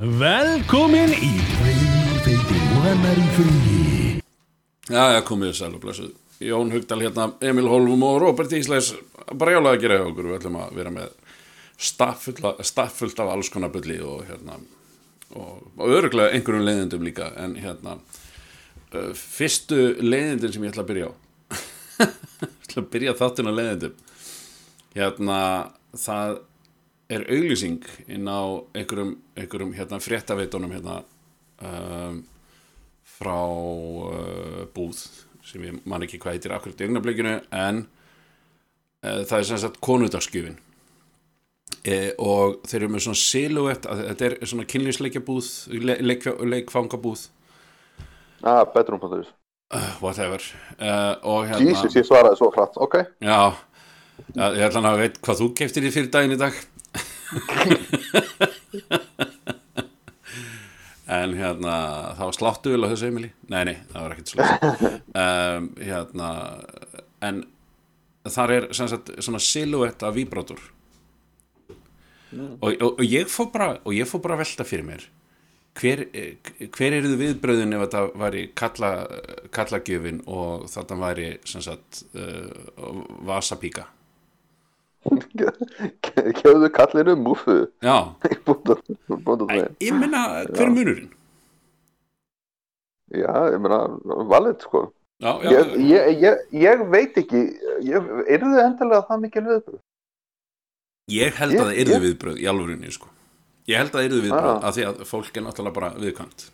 Velkomin í Freyfeiti og annar í fríi Já, já, komið sæl og blessuð. Jón Hugdal hérna, Emil Holmum og Robert Ísleis bara jálega að gera hjá okkur. Við ætlum að vera með staffullt staff af alls konar bulli og hérna og, og öruglega einhverjum leiðindum líka en hérna uh, fyrstu leiðindin sem ég ætla að byrja á ég ætla að byrja þáttinn á leiðindum hérna það er auglýsing inn á einhverjum, einhverjum hérna fréttaveitunum hérna um, frá uh, búð sem ég man ekki hvað heitir akkurat í augnablikinu en uh, það er sem sagt konudagsgjöfin e, og þeir eru með svona silhouette að þetta er svona kynlýsleikjabúð le, leik, leikfangabúð. Ah, bedroom.is uh, whatever. Uh, og hérna Jesus, ég svaraði svo flatt, ok. Já, ég ætla að veit hvað þú keftir í fyrir daginn í dag en hérna það var sláttu vil á þessu Emili nei, nei, það var ekkert sláttu um, hérna en þar er sagt svona silhouette af víbrátur og, og, og ég fór bara og ég fór bara að velta fyrir mér hver, hver eru þið viðbröðin ef þetta væri kalla, kallagjöfin og þetta væri sagt uh, vasapíka Kefðu kallinu múfu já, ég minna hver er munurinn Já, ég meina, valið sko já, já, ég, ég, ég, ég veit ekki ég, Er þið endilega það mikil viðbröð? Ég held að það ég- viðbröð í alvörinni sko. Ég held að það viðbröð Ah. af því að fólk er náttúrulega bara viðkvæmt Já.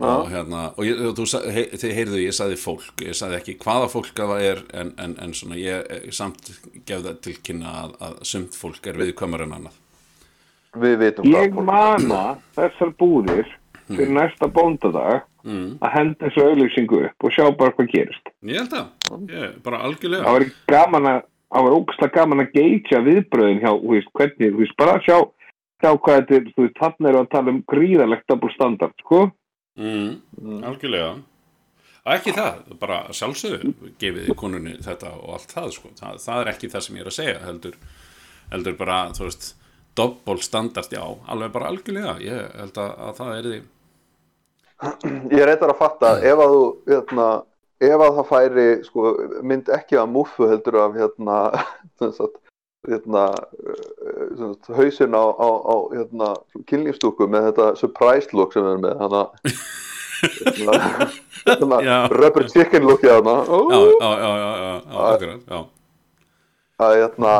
Og hérna og ég, þú, hei, þið heyrðu ég sagði fólk ég sagði ekki hvaða fólk að það er en, en, en svona ég eh, samt gef það til kynna að, að sumt fólk er viðkvæmur en annað Við vitum Ég það mana þessar búðir fyrir næsta bóndadag mm. að henda þessu auðlýsingu upp og sjá bara hvað gerist. Ég held að, ég, bara algjörlega Það var gaman að, það var ógæslega gaman að geitja viðbröðin hjá, þú veist, hvernig, þú veist, bara sjá, sjá hvað þetta er, þú veist, þannig eru að tala um gríðalegt double standard, sko. Mm. algjörlega og ekki það, bara sjálfsögðu gefið konunni þetta og allt það sko. það, það er ekki það sem ég er að segja heldur, heldur bara, þú veist doppol standard, já, alveg bara algjörlega ég held að, að það er því Ég reyndar að fatta ef að þú hérna, ef að það færi sko, mynd ekki af múfu heldur af hérna, sem sagt, hérna, eh, sem sagt hausinn á, á, á hérna, kynlífstúku með þetta surprise look sem við erum með hana, hérna, hérna Já. rubber chicken hana já, já, já, já, að, hérna,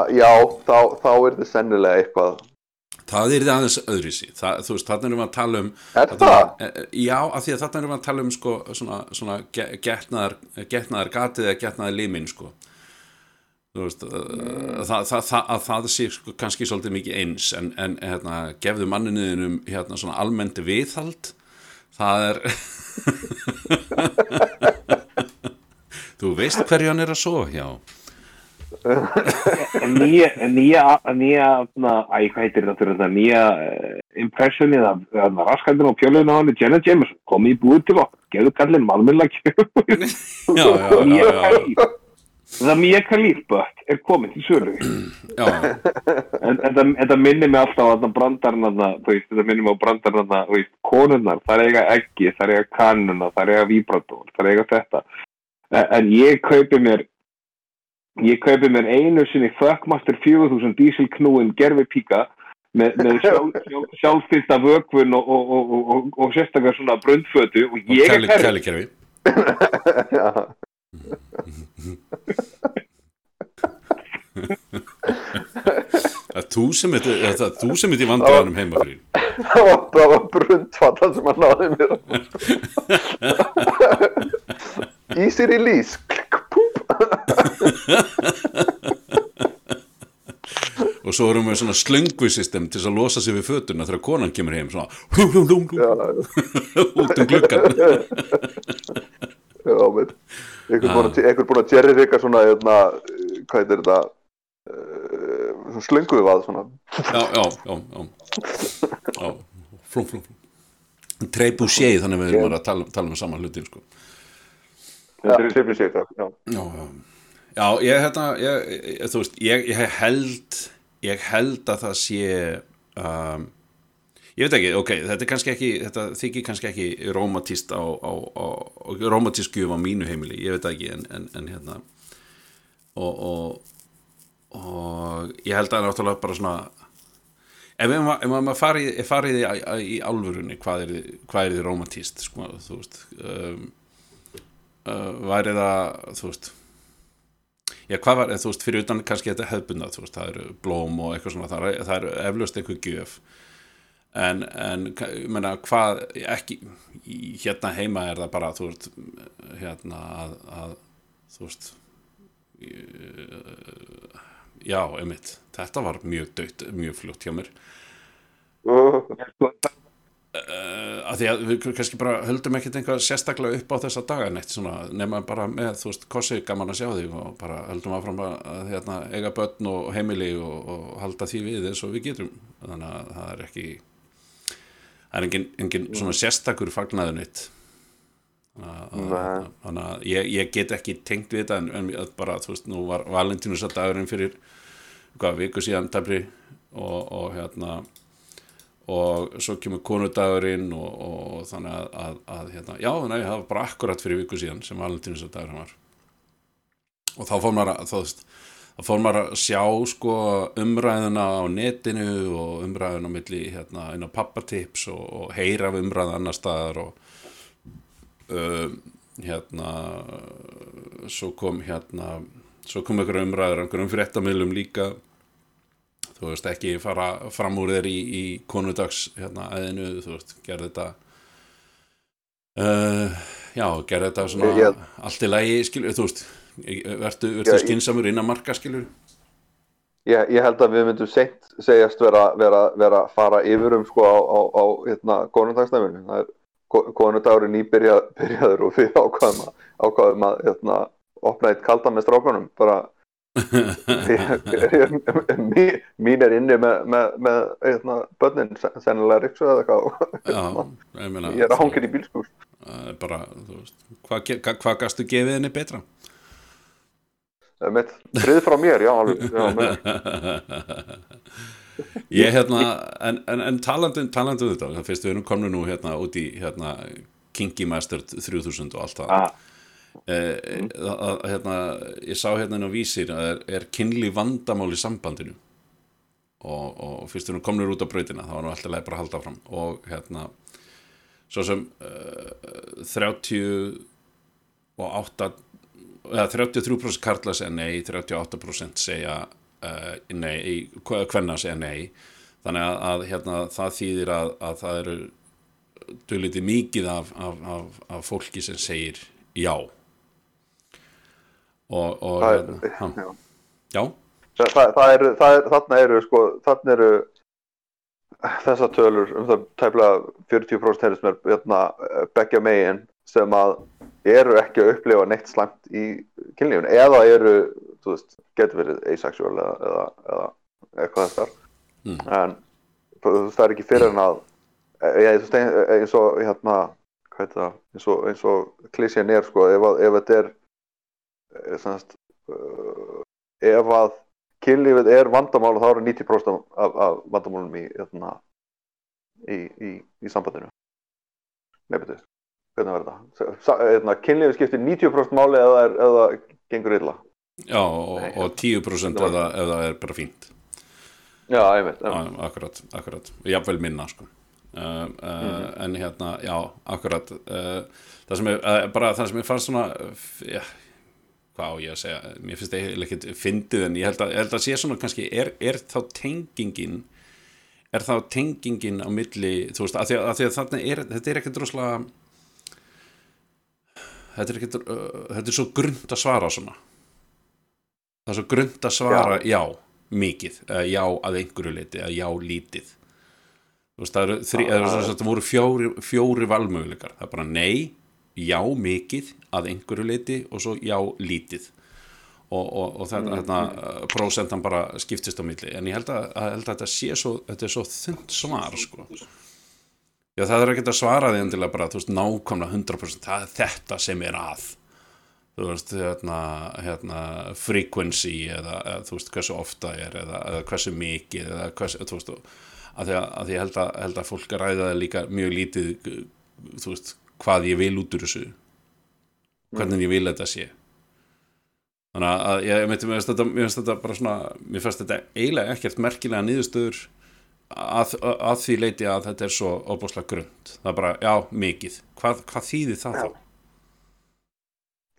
þá, þá er þetta sennilega eitthvað það er því aðeins öðruvísi það, þú veist, þarna erum við að tala um Er það? e- e- Já, af því að þarna erum við að tala um sko, svona, svona ge- getnaðar, getnaðar gatið eða getnaðar limin sko. Veist mm. það, það, það, að það sé sko, kannski svolítið mikið eins en, en hérna, gefðu manninuðinum hérna, svona almennt viðhald það er þú veist hverju hann er að hjá. En nýja, nýja, nýja, na, æ, hvað heitir þetta nýja uh, impressionið af, raskandinn og pjölun á hann, Jenna Jameson, komið í búið til okkur, gefðu kallin malmillag já, já, já, Mia já, Khalif Það Khalif bött er komin til sölu. Já, en þetta, þetta minnir mig alltaf þú veist, þetta minnir mig á brandarinn þarna, þú veist, konunnar, það er eiga eggi, það er eiga kannuna, það er eiga víbrator, það er eiga þetta. En, en ég kaupi mér ég kaupi mér einu sinni Fuckmaster 4000 dísilknúin gerfi píka með, með sjálf, sjálf, sjálfstýrta vökvun og, og, og, og, og, og sérstaklega svona brundfötu og og ég er Já. Það er þú sem ert, það er þú sem ert í vandræðanum heima fyrir. það var, það var brundfallan sem hann náði mér Easy release. Og svo erum við svona slöngvisystem til að losa sig við fötuna þegar konan kemur heim svona út um gluggan. já, menn einhver búin að, að jerry rika svona hérna, eh, hvað heitir þetta uh, svona slönguðu vað svona Já, já, já, já. Flum, flum, flum. Trebuchet, þannig að við erum að tala, tala um saman hlutin, sko. já, sifri sig það já. Já, já. Ég, hérna, ég, ég, þú veist, ég, ég held, ég held að það sé, um, ég veit ekki, ok, þetta er kannski ekki þetta þykir kannski ekki rómatist gjöf á mínu heimili, ég veit það ekki en, en, en hérna. Og, og og ég held að náttúrulega bara svona ef maður, farið, farið í, í álfurunni hvað er, hvað er því romantist sko, þú veist um, uh, væri það þú veist já hvað var, þú veist, fyrir utan kannski þetta hefðbunda, þú veist, það eru blóm og eitthvað svona, það er, það er eflaust eitthvað gjöf en, en menna, hvað, ekki hérna heima er það bara, þú veist hérna að, að þú veist já, einmitt, þetta var mjög dögt, mjög fljótt hjá mér. Uh, að því að við kannski bara höldum ekkert einhvað sérstaklega upp á þessa daga neitt svona, nema bara með, þú veist, kossi gaman að sjá þig og bara höldum áfram að hérna, eiga börn og heimili og, og halda því við eins og við getum. Þannig að það er ekki það er engin, engin svona sérstakur fagnaður neitt. Þannig að ég, ég get ekki tengt við þetta en, en bara, þú veist, nú var Valentínus að dagurinn fyrir hvað viku síðan tæpri og, og hérna og svo kemur konudagurinn og, og þannig að, að, að hérna, já, nei, það var bara akkurat fyrir viku síðan sem valentínusadagurinn var. Og þá fór maður að þá, þá fór maður að sjá sko umræðuna á netinu og umræðuna milli hérna inn á pappatips og, og heyra af umræða annar staðar og um, hérna svo kom hérna svo kom einhverjum umræður einhverjum fréttamilum líka. Þú veist ekki fara fram úr þér í, í konudags hérna aðinu, þú veist, gerð þetta uh, já, gerð þetta svona allt í lagi, skilur, þú veist vertu, vertu Já, ég- skinsamur innan marka, skilur Ég, ég held að við myndum seint segjast vera, vera, vera fara yfir um sko á, á, á hérna, konundagsnæminu. Það er ko- konundagurinn nýbyrja, byrjaður og við ákvaðum að, ákvaðum að hérna, opna eitt kaldan með strákunum. Bara, ég, ég, mín, mín er inni með, með, með hérna, börnin, sen- sennilega riksu eða eitthvað. já, ég meina Ég er að hangin í er bara, veist hvað, hvað, hvað gastu gefið henni betra? Mitt frið frá mér, já, alveg. Já, með, ég hérna en, en, en talandum, talandum þetta fyrst við erum komin nú hérna út í hérna Kinky Master 3000 og allt það Ah. eh, að, hérna, ég sá hérna inn á vísir að er, er kynli vandamál í sambandinu og, og fyrst við erum komin út á brautina þá var nú alltaf leið bara að halda fram og hérna svo sem uh, 30 og 8 eða 33% karla segja nei 38% segja uh, nei, hvenna segja nei. Þannig að, að hérna, það þýðir að, að það eru dölítið mikið af, af, af, af fólki sem segir já. Og, og það hérna, er, ha, já. já, það, það, eru, það er, þarna eru sko, þarna eru þessar tölur um það tæplega 40% heyrðist mér hérna, begja megin sem að eru ekki að upplifa neitt slæmt í kynlífun eða eru, þú veist, getur verið asexual eða, eða, eða eitthvað þessar Mm. en þú veist, það er ekki fyrir en að eins og, eins og hérna, hvað heitir það eins og, eins og klísjan er sko, ef, að, ef þetta er eh, semast, uh, ef að kynlífið er vandamál þá eru 90% af, af vandamálunum í, hérna, í, í, í sambandinu. Betur, hvernig verður það? Hérna, kynlífið skiptir 90% máli eða, er, eða gengur illa? Já og, Nei, og 10% ef það, ef það er bara fínt. Já, Já, einmitt. akkurat, akkurat, jafnvel minna sko. uh, uh, en hérna já, akkurat. Uh, það sem er, uh, bara það sem ég fannst svona já, hvað á ég að segja? Mér finnst það eiginlega ekkert fyndið en ég held að, ég held að sé svona kannski, er, er þá tengingin er þá tengingin á milli, þú veist, að því að, að, því að þarna er, þetta er ekkert droslega þetta er ekkert uh, þetta er svo grund að svara svona. Það er svo grund að svara já, mikið, eða já að einhverju leiti, já lítið. Veist, það eða þess að það voru fjóri, fjóri valmöguleikar. Það er bara nei, já mikið að einhverju leiti og svo já lítið. Og, og, og þetta, þetta uh, prósentan bara skiptist á milli, en ég held að, að, held að þetta sé svo, þetta er svo þund svar sko já það er ekki að svara því endilega bara, þú veist, nákvæmlega 100% það er þetta sem er að. Þú veist, hérna, hérna frequency eða, eða þú veist, hversu ofta er eða, eða hversu mikið eða hversu, þú veist, að því að, að ég held að, held að fólk ræða það líka mjög lítið þú veist, hvað ég vil út úr þessu. Hvernig ég vil þetta sé. Þannig að ég myndi, finnst þetta, mér finnst þetta bara svona mér finnst þetta eiginlega ekkert merkilega niðurstöður að, að því leiti að þetta er svo óbúslega grund það er bara, já, mikið hvað, hvað þýðir það þá?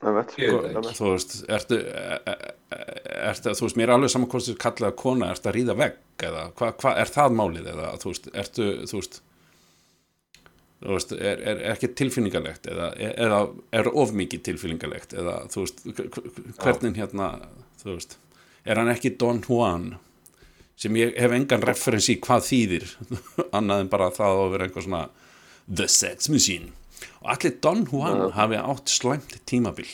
Einmitt. Ég veit ekki. þú veist, ertu, e- e- e- ertu þú veist, mér er alveg saman hvort þú kallaði kona, ertu að ríða vegg eða hvað hva, er það málið eða þú veist, ertu, þú veist þú veist, er, er ekki tilfinningalegt eða, eða er of mikið tilfinningalegt eða þú veist, hvernig hérna, þú veist er hann ekki Don Juan sem ég hef engan referens í hvað þýðir annað en bara það að vera einhver svona The Sex Machine. Og allir Don Juan hafi átt slæmt tímabil.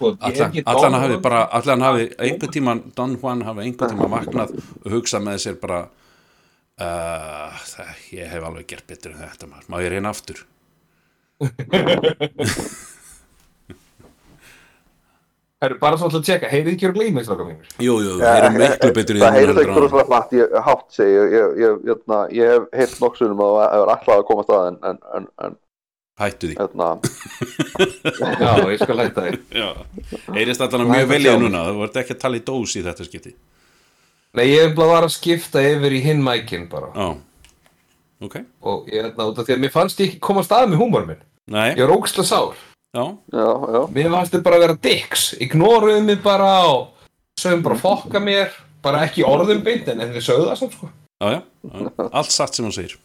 Allan, allan hafi bara allan hafi einhver tíman Don Juan hafi einhver tíma vaknað og hugsað með sér bara uh, það, ég hef alveg gert betur en þetta maður, má ég reyna aftur Það eru bara svolítið að tjekka, heyrið ekki að gleyma þessu nákvæmlega? Jú, jú, eh, það eru miklu betri Það heyrið ekki úr svona flatt, ég hátt segi ég hérna, hef heilt nokksunum að það er alltaf að koma stað en Hættu því. Hérna. Já, ég skal hætta því. Heyrist alltaf mjög veljað núna? Þú vart ekki að tala í dós í þetta skipti. Nei, ég var að skipta yfir í hinn mækin bara. Og ég er náttúrulega því að mér fannst ég ekki koma stað með húmor minn. Ég er ógst sár já, já, já. Mér fannst þið bara að vera dicks. Ignoruðu mig bara og sögum bara fokka mér. Bara ekki orðum beint en þið sögðu það samt sko. Já, já, allt satt sem hún segir.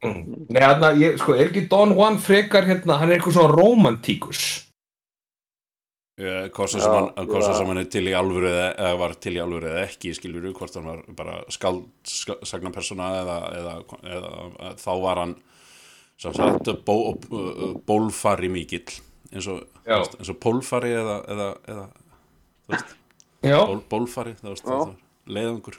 Nei, hérna, ég, sko, er ekki Don Juan frekar hérna, hann er eitthvað svona romantíkus. Eh, hvort sem hann, hann er til í alvöru eða, eða var til í alvöru eða ekki skilur við hvort hann var bara skald sagna persóna eða, eða, eða, eða þá var hann sagt bó, bó, bólfari mikill. Eins og, eins og pólfari eða, eða, eða veist, ból, bólfari það veist, það leiðangur.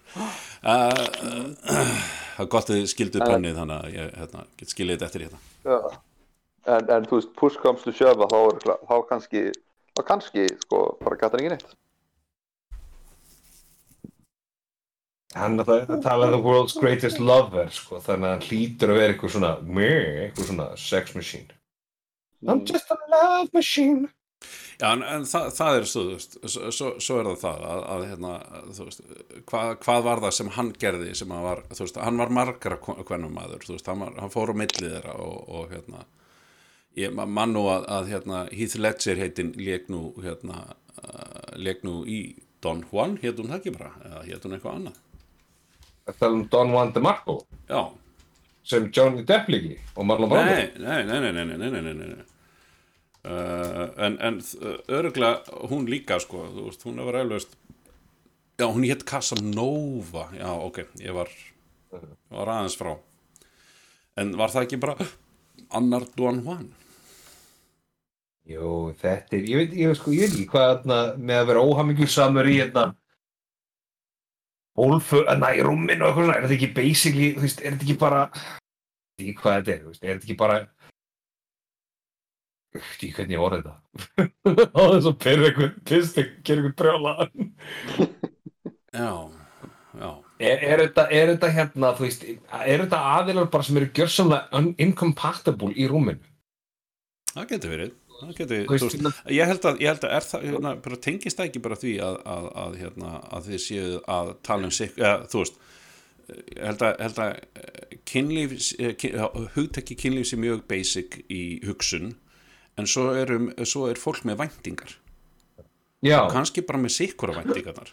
Uh, það er gott að þið skilduð pennið þannig að ég hérna, get skilið þetta eftir hérna. Já. En, en þú veist, push comes to shove þá, þá kannski þá kannski, sko, bara gæta ekki neitt hann er það að tala um the world's greatest lover sko, þannig að hann hlýtur að vera eitthvað svona meh, eitthvað svona sex machine. I'm just a love machine. Já, en, en það, það er svo, svo, svo, er það það að, að hérna, þú veist, hvað, hvað var það sem hann gerði sem hann var, þú veist, hann var margra hvernum maður, þú veist, hann, var, hann fór á milli þeirra og, og hérna, ég ma- man nú að, að hérna, Heath Ledger heitin lék nú, hérna, uh, lék nú í Don Juan, hétt hún það ekki bara, eða hétt hún eitthvað annað að tala um Don Juan DeMarco já. sem Johnny Depp líki og Marlon Brando nei, nei, nei, nei, nei, nei, nei. Uh, en, en uh, öruglega hún líka sko, þú veist, hún hefur aðlust já, hún hétt Casanova já, ok, ég var var aðeins frá en var það ekki bara annar Don Juan Jó, þetta er, ég veit, ég veit sko, ég veit ekki hvað með að vera óhamingjur samur í hérna Hólfu, enna í rúminu og eitthvað svona, er þetta ekki basically, þú veist, er þetta ekki bara ekki hvað þetta er, þú veist, er þetta ekki bara ég veit ekki hvernig ég orði þetta á þess að perra eitthvað, pist gera eitthvað brjála já, já. Er, er, þetta, er þetta hérna, þú veist er þetta aðilar bara sem eru gjörsamlega incompatible í rúminu? Það getur verið þú veist, veist, ég held að, ég held að er það, hérna, bara tengist það ekki bara því að, að, að, hérna, að þið séu að tala um sig, eða, þú veist ég held að, held að eh, kynlíf, eh, kyn, hugtekki kynlíf sé mjög basic í hugsun en svo, erum, svo er fólk með væntingar. Já, kannski bara með sikkura væntingarnar.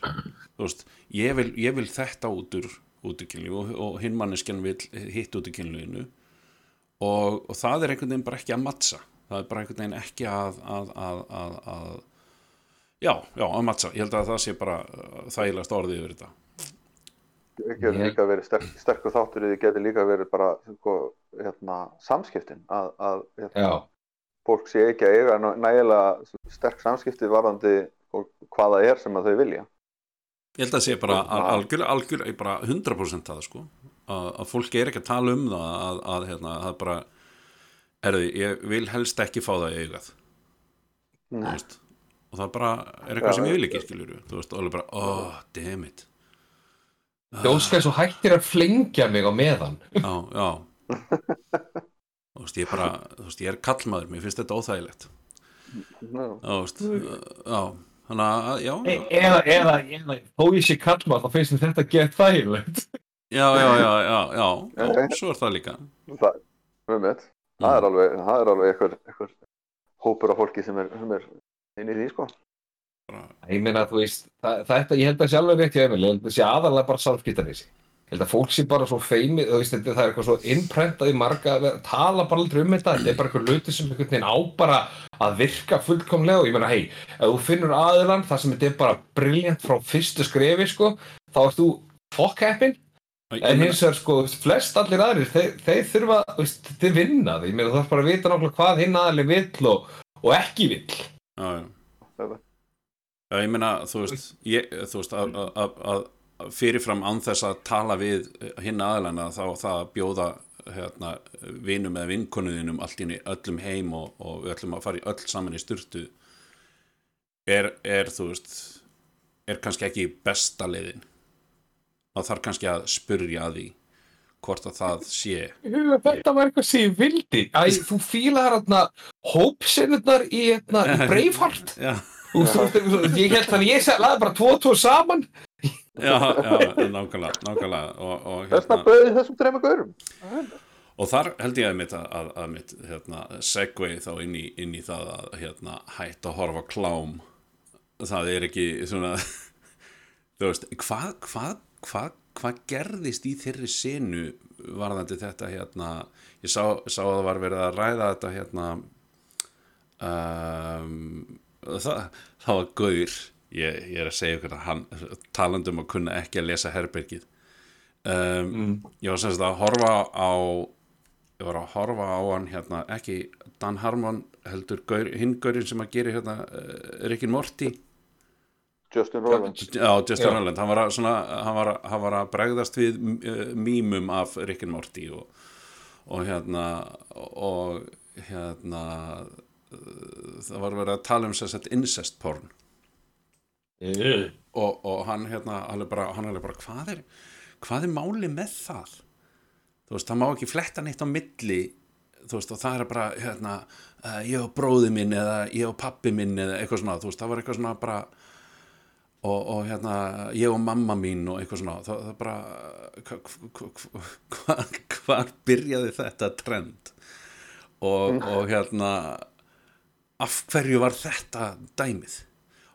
Þú veist, ég vil, ég vil þetta út úr, út úr kynlíf og, og hinn manneskjan vil hitt út úr kynlífinu. Og, og það er einhvern veginn bara ekki að mattsa það er bara einhvern veginn ekki að að, að, að, að já, já, að mattsa, ég held að það sé bara uh, þægilegast orðið yfir þetta. Það getur líka verið sterk, sterkur þáttur því getur líka verið bara sko, hérna, samskiptin að, að hérna, fólk sé ekki að eiga næ- nægilega sterk samskipti varðandi hvað það er sem að þau vilja. Ég held að það sé bara al- algjörlega, algjörlega bara 100% það sko. Að, að fólk er ekki að tala um það að, að hérna, það bara erði, ég vil helst ekki fá það í augað. Þú Nei. veist og það bara er eitthvað Já, sem ég vil ekki skilur þú veist, og alveg bara, oh, damn it. Ég óska svo hættir að flengja mig á meðan. Já, já. Þú veist, ég bara, þú veist, ég er kallmaður mér finnst þetta óþægilegt. Þú veist, já þannig að, já, e já, eða, eða, eða, þó ég sé kallma þá finnst þetta gett þægilegt. Já, já, já, já, já, svo er það líka. Það, um mitt, það er alveg það er alveg einhver, einhver hópur af fólki sem er, sem er inn í því sko. Ég meina, þú veist, það, þetta, ég held að sé alveg rétt hjá Emil, ég held að sé aðalega bara sálfskiptanissi. Ég held að fólk sé bara svo feimið, þú veist, það er eitthvað svo innprentað í marga, að tala bara aldrei um þetta, þetta er bara eitthvað luti sem einhvern veginn á bara að virka fullkomlega. Og ég meina, hei, ef þú finnur aðilann þar sem þetta er bara briljant frá fyrstu skrefi, sko, þá ert þú fokkheppin, en hins vegar, sko, flest allir aðrir, þeir, þeir þurfa, veist, þeir vinna því, ég meina, þú þarf bara að vita náttúrulega hvað hinn aðalinn vill og, og ekki vill. já, já. Já, ég meina, þú veist, ég, þú veist að, að, að, að fyrirfram án þess að tala við hinn aðlana þá það að bjóða hérna, vinum eða vinkonuðinum allt inn í öllum heim og, og við ætlum að fara í öll saman í styrtu er, er, þú veist er kannski ekki besta leiðin þá þarf kannski að spurja að því hvort að það sé Þetta var eitthvað sem ég vildi. Æ, þú fílaðar hérna hópsinnurnar í, hérna, í Braveheart. Ég held þannig ég lagði bara tvo og tvo saman. já, já nákvæmlega, nákvæmlega og, og, þessna hérna, bauði þessum trema gaurum Og þar held ég að mitt að, að, að mitt hérna, segway þá inn í, inn í það að hérna, hætta að horfa klám það er ekki svona þú veist, hvað hvað hva, hva gerðist í þeirri senu varðandi þetta hérna, ég sá, sá að það var verið að ræða þetta hérna um, það, það var gaur ég, ég er að segja ykkur að talandum að kunna ekki að lesa herbergið. Um, ég var semst að horfa á ég var að horfa á hann hérna ekki Dan Harmon heldur gaur, hinn gaurinn sem að gera hérna uh, Rickin Morty Justin Roiland já, Justin Já. Roiland, hann var að, svona, hann var, að- hann var að bregðast við uh, mýmum af Rickin Morty og, og hérna og hérna uh, það var verið að tala um sér sett incest porn. Og, og hann hérna hann er bara, hann er bara hvað er hvað er máli með það? Þú veist, það má ekki fletta neitt á milli. Þú veist, og það er bara hérna, uh, ég og bróði minn eða ég og pappi minn eða eitthvað svona, þú veist, það var eitthvað svona bara og, og hérna, ég og mamma mín og eitthvað svona, það, það bara hvað hva, hva, byrjaði þetta trend? Og, og hérna af hverju var þetta dæmið?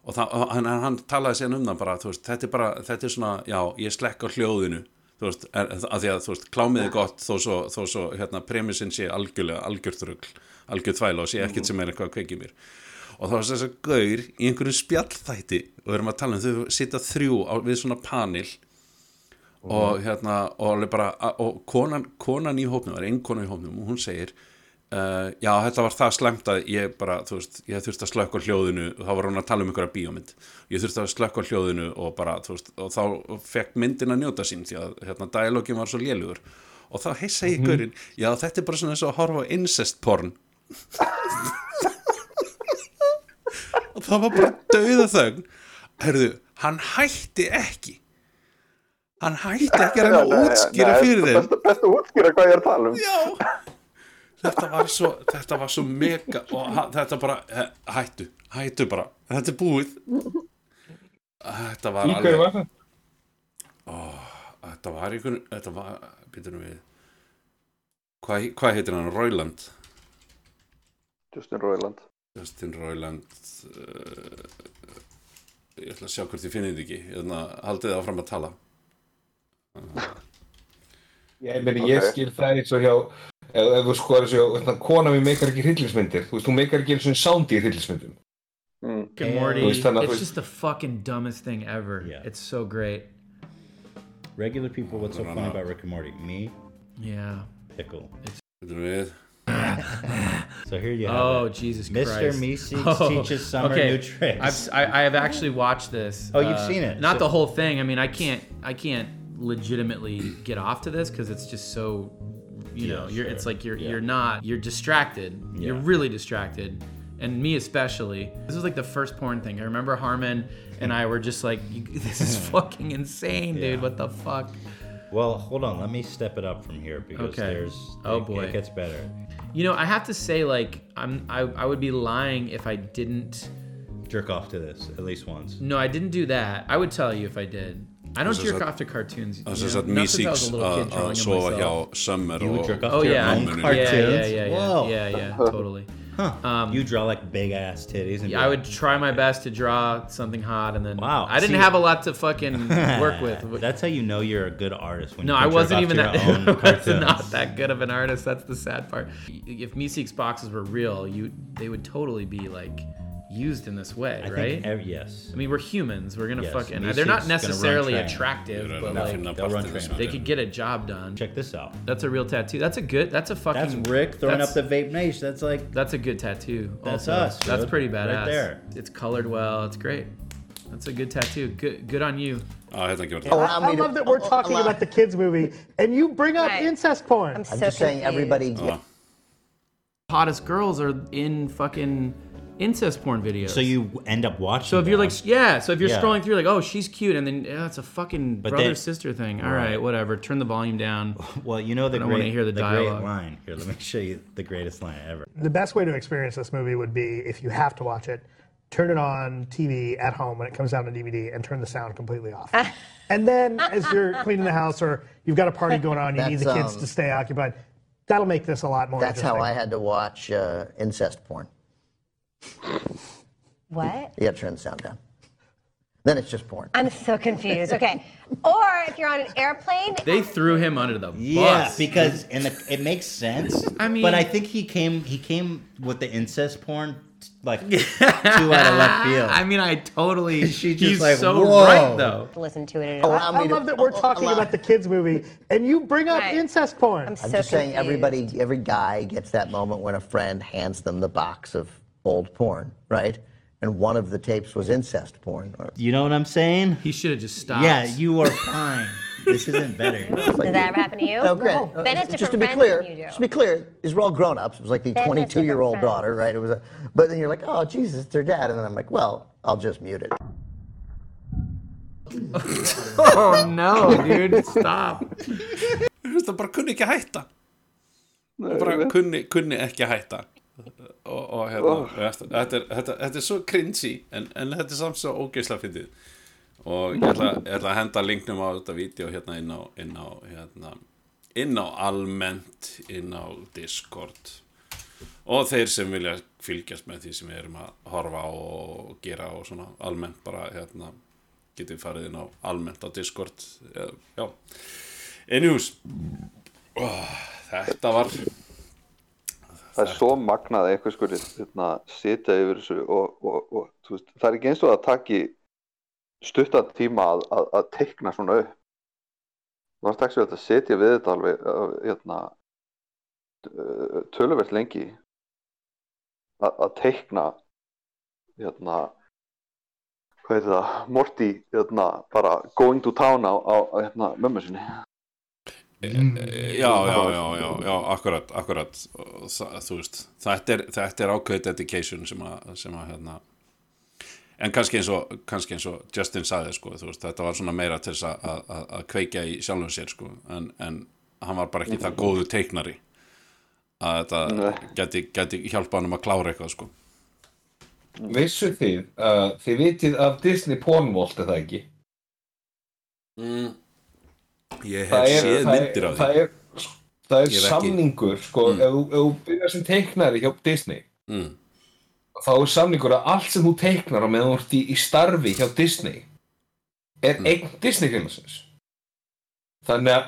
Og það, hann, hann talaði síðan um það bara, veist, þetta er bara, þetta er svona já, ég slekk á hljóðinu þú veist, er, að því að, þú veist, klámið er gott þó svo, þó svo, hérna, premissin sé algjörlega, algjörþrugl, algjörð þvæla og sé ekkert sem er eitthvað að kveiki mér og þá er þess að gaur í einhverjum spjallþætti og við erum að tala um þau sita þrjú á, við svona panel. Og hérna og, bara, og konan, konan í hópnum, það er einn konan í hópnum og hún segir uh, já þetta var það slemt að ég bara, þú veist, ég þurfti að slökka á hljóðinu og þá var hún að tala um einhverja bíómynd. Ég þurfti að slökka á hljóðinu og bara, þú veist og þá fekk myndin að njóta sín því að hérna, dialogin var svo lélugur. Og þá heissa ég gaurinn, já þetta er bara svona eins og að horfa incest porn. og það var bara dauða þögn herðu, hann hætti ekki. Hann hætti ekki að reyna útskýra fyrir þeim. best, best að útskýra hvað ég er að tala um. Já. Þetta var svo, þetta var svo mega og þetta bara, hættu hættu bara, þetta er búið. Þetta var alveg var það? þetta var einhvern, þetta var býtum við. Hvað, hvað heitir hann, Roiland Justin Roiland Justin Roiland uh, ég ætla að sjá hvort ég finni þetta ekki Hérna, haldið það áfram að tala Ég, meni, ég Ok. skil það eins og hjá ef, þú sko er þessu, hérna, kona mér meikar ekki hryllingsmyndir, þú veist, hún meikar ekki eins og soundi í hryllingsmyndum. mm. Þannig að It's just the fucking dumbest thing ever. Yeah. It's so great. Regular people, what's so funny about Rick and Morty? Me, Yeah. pickle. Við So here you have Oh it. Jesus Mr. Christ! Meeseeks Oh, teaches Summer okay. new tricks. I've, I, I have actually watched this. Oh, you've uh, seen it. Not So- the whole thing. I mean, I can't. I can't legitimately get off to this because it's just so. You Yeah, know, you're. It's like you're. Yeah. You're not. You're distracted. You're Yeah. really distracted, and me especially. This was like the first porn thing. I remember Harmon and I were just like, "You- "This is fucking insane, dude. Yeah. What the fuck?" Well, hold on. Let me step it up from here because Okay. there's. Oh, it, boy. It gets better. You know, I have to say, like, I'm I, I would be lying if I didn't. Jerk off to this at least once. No, I didn't do that. I would tell you if I did. I don't jerk off to cartoons. Það you sem know, sagt not since I was a little kid að drawing them sofa hjá myself. Summer You would jerk off Oh to your yeah, own Cartoons. yeah, yeah, yeah, yeah, yeah, yeah, totally. Huh. Um, you draw like big ass titties and Yeah, I would try my best to draw something hot, and then Wow, I didn't see- have a lot to fucking work with. That's how you know you're a good artist. When no, I wasn't even that. I was not that good of an artist. That's the sad part. If Meeseeks boxes were real, you they would totally be like used in this way, I right? think ev- yes. I mean, we're humans. We're gonna Yes, fucking. They're not necessarily attractive, You're but like they'll run train they could get a job done. Check this out. That's a real tattoo. That's a good. That's a fucking. That's fucking. Rick throwing that's- up the vape nation. That's like That's a good tattoo. That's also. us, That's dude. pretty Right badass. there. It's colored well. It's great. That's a good tattoo. Good. Good on you. Já, hérna gefur I, það Allow oh, I me to- love that we're talking about the kids movie, and you bring up Right. incest porn. I'm so I'm just saying confused. everybody. Já, Hottest girls are in fucking incest porn videos. so you end up watching. So if you're them. like, yeah. So if you're Yeah. scrolling through, like, oh, she's cute, and then yeah, it's a fucking But brother then- sister thing. All right, whatever. Turn the volume down. well, you know the I don't great, wanna hear the great dialogue. line. Here, let me show you the greatest line ever. The best way to experience this movie would be if you have to watch it, turn it on TV at home when it comes down to DVD and turn the sound completely off. and then as you're cleaning the house or you've got a party going on, you need the That's, kids um, to stay occupied. That'll make this a lot more That's how interesting. I had to watch uh, incest porn. What? You got to turn the sound down. Then it's just porn. I'm so confused. Okay. Or if you're on an airplane, They um, threw him under the bus. Yeah, because and the, it makes sense. I mean- but I think he came he came with the incest porn like two out of left field. I mean, I totally. She's just he's like, so whoa. right though. listen to it Allow all. Oh, I me to- love that we're talking allow- about the kids movie, and you bring up Right. incest porn. I'm I'm so just saying everybody, every guy gets that moment when a friend hands them the box of old porn, right? And one of the tapes was incest porn. You know what I'm saying? He should have just stopped. Yeah, you are fine. this isn't better. Does that ever happen to you? No, great. Oh, ben has just to be clear, than you do. just to be clear, these were all grown ups. It was like the Ben 22 year old friends. daughter, right? It was a, but then you're like, oh Jesus, it's their dad, and then I'm like, well, I'll just mute it. Oh no, dude, stop. Það bara kunni ekki að hætta Það bara kunni, kunni ekki að hætta og, og hérna þetta, þetta, er, þetta, þetta er svo cringy en, en þetta er samt svo ógeðslega fyndið. Og ég ætla, ég ætla að henda linknum á þetta vídeo hérna inn á inn á, hérna, inn á almennt inn á Discord. Og þeir sem vilja fylgjast með því sem við erum að horfa og gera og svona almennt bara hérna getið farið inn á almennt á Discord. Já, já. Anyhús þetta var það er svo magnað að einhver skuli hérna, sitja yfir þessu og, og, og veist, það er ekki eins og að taki stuttan tíma að, að, að teikna svona upp. Þú varst ekki að setja við þetta alveg hérna, töluvert lengi. Að, að teikna hérna hvað heitir það, Morty hérna, bara going to town á, á hérna, mömmu sinni já, já, já, já, já, akkurat, akkurat. Þú veist, þetta er, þetta er ákveðið dedication sem að, sem að hérna en kannski eins og, kannski eins og Justin sagði, sko, þú veist, þetta var svona meira til þess að, að, að kveikja í sjálfum sér, sko, en, en hann var bara ekki það góðu teiknari að þetta geti, geti hjálpa hann um að klára eitthvað, sko. Vissu þið, uh, þið vitið af Disney Pornvolt, er það ekki? mm. Ég hef er, séð myndir af því það er, það er samningur, sko, Mm. ef, ef þú byrjar sem teiknari hjá Disney, mm. þá er samningur að allt sem þú teiknar á meðan þú ert í, í starfi hjá Disney er Mm. eign Disney-félagsins. Þannig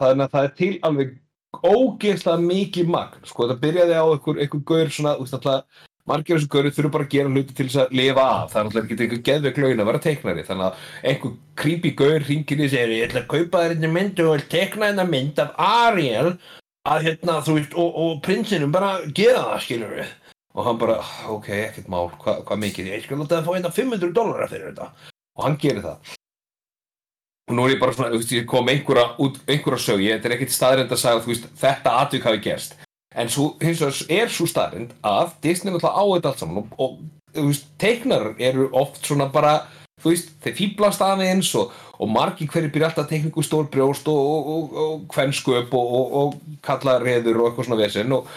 þannig að það er til alveg ógeðslega mikið magn. Sko, það byrjaði á einhver, einhver gaur svona, þú veist alltaf, margir þessu gauri þurfa bara að gera hluti til þess að lifa af. Það er náttúrulega ekki einhver geðveik laun að vera teiknari. Þannig að einhver creepy gaur ringir í segir, ég ætla að kaupa þér einnig mynd og vil teikna einnig mynd af Ariel að hérna, þú veist, og, og prinsinum bara gera það, skilur við. Og hann bara, ok, ekkert mál, hvað hva mikið, ég skal láta það fá hérna 500 dólarar fyrir þetta. Og hann gerir það. Og nú er ég bara svona, þú veist, ég kom einhverja, einhverja sög, ég, þetta er ekkert staðrind að sagja, þetta atvik hafi gerst. En svo, hins vegar er svo starrend að Disney náttúrulega á þetta allt saman og, og þú veist, teiknar eru oft svona bara, þú veist, þeir fýblast aðeins og, og margir hverju byrja alltaf teikningu stór brjóst og, og, og, kalla reður og eitthvað svona vesinn og,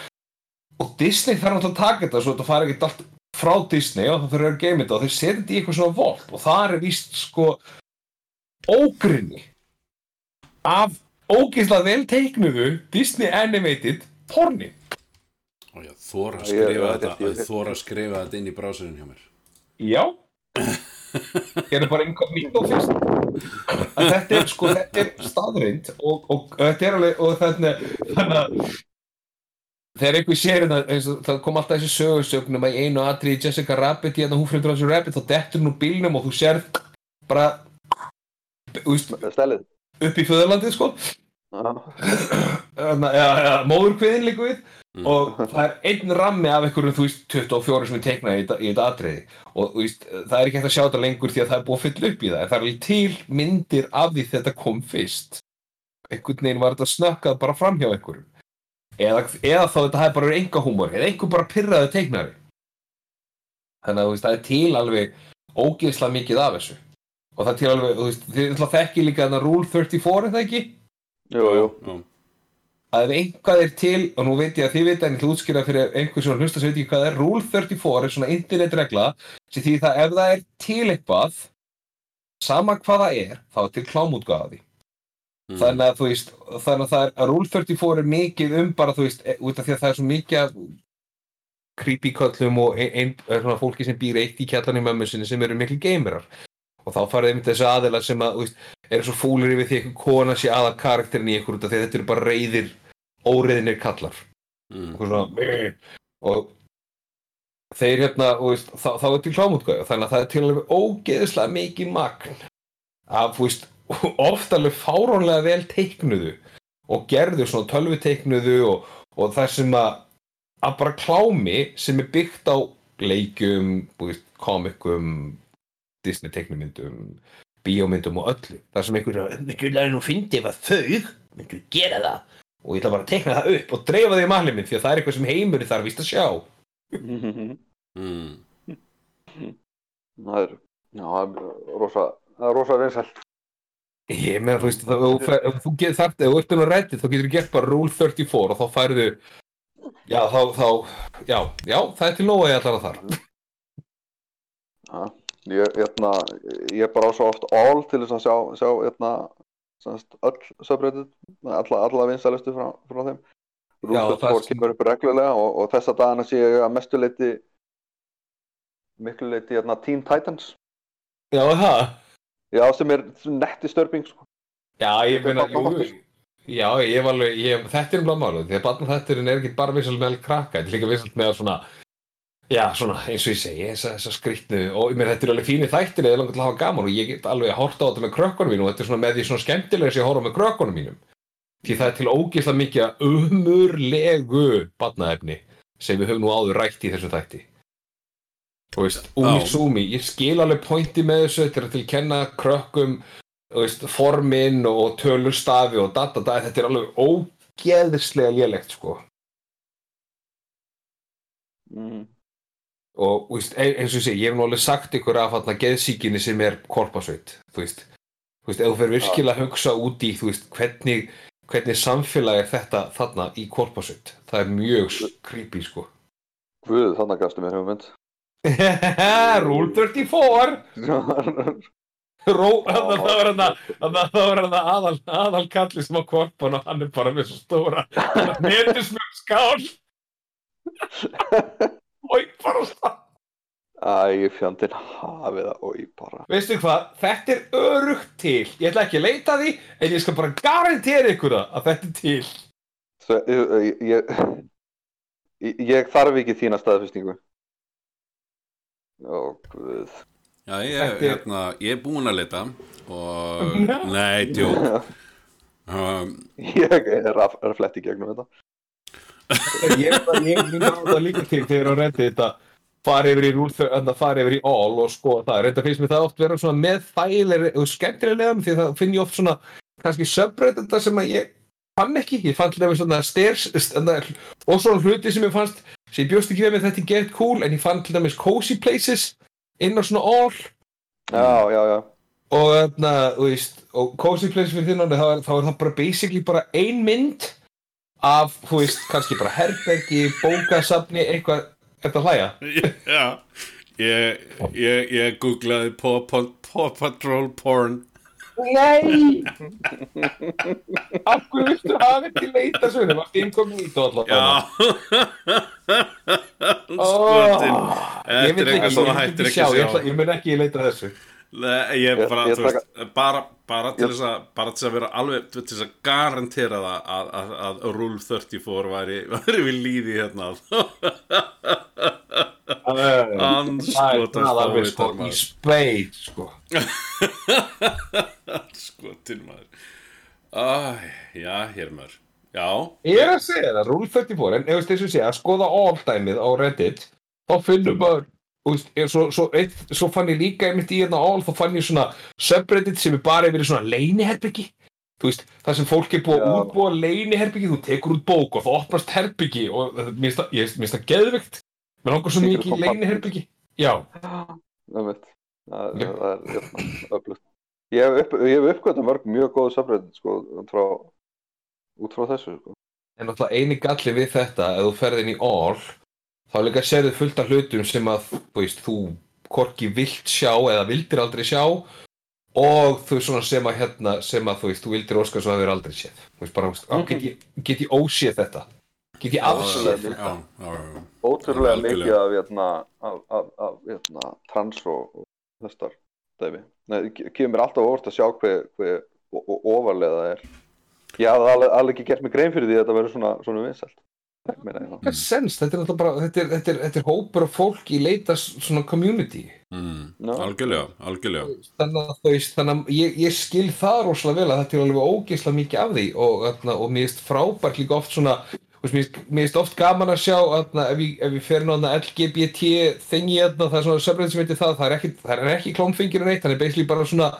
Disney þarf náttúrulega að taka þetta svo þetta fari ekkert allt frá Disney og það þurfa að geima þetta og þeir setja þetta í eitthvað svona volt og það er víst sko ógrinni af ógeðslega vel teiknuðu Disney animated porni. Og ég þóra að Já, skrifa ég- þetta, ég- ég þóra að skrifa þetta inn í brásurinn hjá mér. Já. Ég er bara inkognito fyrst. Að þetta er sko, þetta er staðrind og, og þetta er alveg og þannig, þannig að þegar einhver sér hérna, eins og það kom alltaf þessi sögursögnum að einu atriði Jessica Rabbit í hérna hún fyrir þessu Rabbit þá dettur hún úr bílnum og þú sér bara veist, upp í föðurlandið sko móðurkviðin líka við. Og það er einn rammi af einhverjum þú veist 24 sem er teiknað í, þetta- í þetta atriði. Og þú veist, það er ekki hægt að sjá þetta lengur því að það er búið að fylla upp í það. En það er til myndir af því þetta kom fyrst. Einhvern veginn var þetta snökkað bara fram hjá einhverjum. Eða, eða þá þetta hefði bara verið enga húmor eða einhver bara pyrraði teiknari. Þannig að þú veist, það er til alveg ógeðslega mikið af þessu. Og það er til alveg, þú veist, þið ætla að þekki líka þarna Rule 34 er það ekki? Jú, jú. Já. að ef einhvað er til, og nú veit ég að þið veit en ég ætla útskýra fyrir einhver sem hlusta sem veit ekki hvað það er, Rule 34 er svona internetregla sem því það ef það er til eitthvað sama hvað það er, þá er til klámútgáði Mm. þannig að þú veist þannig að það er, að Rule 34 er mikið um bara þú veist, e- út af því að það er svo mikið creepy köllum og ein, ein, svona fólki sem býr eitt í kjallan í mömmu sinni sem eru miklu gamerar og þá farið einmitt þessi aðila sem að, veist, eru svo fúlir yfir því að einhver kona sé aða karakterin í ykkur út af því að þetta eru bara reyðir óreiðinir kallar Mm. og svona og þeir hérna, veist, þá, þá er til klámútgöðu þannig að það er til alveg ógeðislega mikið magn af, þú veist, oft alveg fárónlega vel teiknuðu og gerðu svona tölvu teiknuðu og, og það sem að að bara klámi sem er byggt á veist, komikum Disney teiknumyndum bíómyndum og öllu þar sem einhver mikið læri nú fyndi ef að þau myndu gera það og ég ætla bara að teikna það upp og dreifa það í malið minn því að það er eitthvað sem heimur þarf víst að sjá Mm. Það er, já, það er rosa, það er rosa vinsælt. Ég meina, þú veist, það, ef þú getur þart, ef þú ert inn á Reddit, þá getur þú gert bara Rule 34 og þá færðu, já, þá, þá, já, já, það er til nóg að ég allar að þar. Já, ég, hérna, ég bara á svo oft all til þess að sjá, sjá hérna, semst, öll subreddit, alla, alla vinsælustu frá, frá þeim. Já, Rúfus það- fór kemur upp reglulega og, og þessa dagana sé ég að mestu leiti, miklu leiti, hérna, Teen Titans. Já, það? Já, sem er netti störping, sko. Já, ég meina, er bara. Já, ég var alveg, ég, þetta er um málið, því að barna þetta er ekki bara vissalt með krakka, þetta er líka vissalt með svona, já, svona, eins og ég segi, þessa, þessa skrýtnu, og meina, þetta er alveg fínir þættir eða langar til að hafa gaman og ég get alveg horta á þetta með krökkunum mínum og þetta er svona með því svona skemmtilega sem ég horfa með krökkunum mínum. Því það er til ógeðslega mikið umurlegu barnaefni sem við höfum nú áður rætt í þessu þætti. Þú veist, Umi Já. Sumi, ég skil alveg pointi með þessu, þetta er til að kenna krökkum þú veist, formin og tölurstafi og data, þetta er alveg ógeðslega lélegt, sko. Mm. Og, veist, ein- eins og ég segi, ég hef nú alveg sagt ykkur af þarna geðsíkinni sem er korpasveit, þú veist. Þú veist, ef þú fer virkilega að hugsa út í, þú veist, hvernig, hvernig samfélag er þetta þarna í korpasveit. Það er mjög creepy, sko. Guð, þannig gafstu mér hugmynd. Rule 34! Ró, þannig að það var hann að að aðal, aðal kalli sem á korpan og hann er bara með svo stóra metusmjög skál ég bara stað Æ, fjandinn hafið það og ég bara. Veistu hvað, þetta er örugt til ég ætla ekki að leita því en ég skal bara garantera ykkur að þetta er til Svo, ég, ég, ég, ég þarf ekki þína staðfestingu. Ó, guð. Já, ég, er- hérna, ég er búinn að leita og, nei, djók um, Ég er að fletti gegnum þetta. Ég, ég myndi á það líka til þegar að rendi þetta fara yfir í rúl þau, fara yfir í all og skoða það, reynda finnst mér það oft vera svona með þægilegri og skemmtilegum því það finn ég oft svona kannski subreddita sem að ég fann ekki, ég fann dæmis svona stairs, og svona hluti sem ég fannst sem ég bjóst ekki við með þetta er get cool en ég fann til dæmis cozy places inn á svona all Já, já, já. og þú veist og cozy places fyrir er- þá er það bara basically bara ein mynd af, þú veist, kannski bara herbergi, bókasafni, eitthvað Þetta hlæja? Já, ég, ég, ég googlaði Paw, Paw, Paw Patrol porn Nei! Af hverju viltu hafa ekki leita svona? Varst inkognito allavega? Já Skotin Þetta er eitthvað vil hættir ekki sjá, að ég, mun ekki leita að þessu Ég bara, Ég- ég þú veist, bara, bara til þess að, bara til þess að vera alveg, til þess að garantera það að, að, að Rule 34 væri, væri við líði hérna. Er alveg fávitar, sko í maður. speit, sko Skotin maður. Æ, já, hér maður. Já, Ég er að segja það, Rule 34, en ef þú veist þess að segja, skoða all dæmið á Reddit, þá finnum maður, er svo, svo, eitt, svo fann ég líka einmitt í hérna all, þá fann ég svona subreddit sem er bara yfir svona veist, það sem fólk er búið að útbúa leyniherbyggi, þú tekur út bók og það opnast herbyggi og það- mér finnst það- ég- mér langar svo mikið í compartment. leyniherbyggi. Já, Það er hérna, öflugt. Ég hef, upp, hef uppgötað mörg mjög góð subreddit sko, frá, út frá þessu sko. en náttúrulega eini galli við þetta, ef þú ferð inn í all, þá líka sérðu fullt af hlutum sem að, þú veist, þú hvorki vilt sjá eða vildir aldrei sjá og þú svona sem að hérna, sem að þú veist, þú vildir óskar svo að þau aldrei séð. Þú veist, bara, veist, á, get ég, get ég óséð þetta? Get ég afséð þetta? Ótrúlega mikið af, hérna, af, af, af hérna, trans og, þessar dæmi. Nei, það kemur mér alltaf óvart að sjá hver, hver ofarlega það er. Ég hafði alveg, alveg ekki gert mig grein fyrir því að þetta verður svona, svona vinsælt. Það. Hvað sens? Þetta er bara, þetta er, þetta er, þetta er hópur af fólk í leita svona community. Mm, Já. algjörlega, algjörlega. þannig að þú veist, þannig að ég, ég skil það rosalega vel að þetta er alveg ógeðslega mikið af því og, og mér finnst frábært líka oft svona mér finnst- oft gaman að sjá þarna, ef, ég, ef ég fer nú þarna LGBT þengi þarna, það er svona sömrið sem heitir það það er ekki, er ekki klómfingir en eitt það er basically bara svona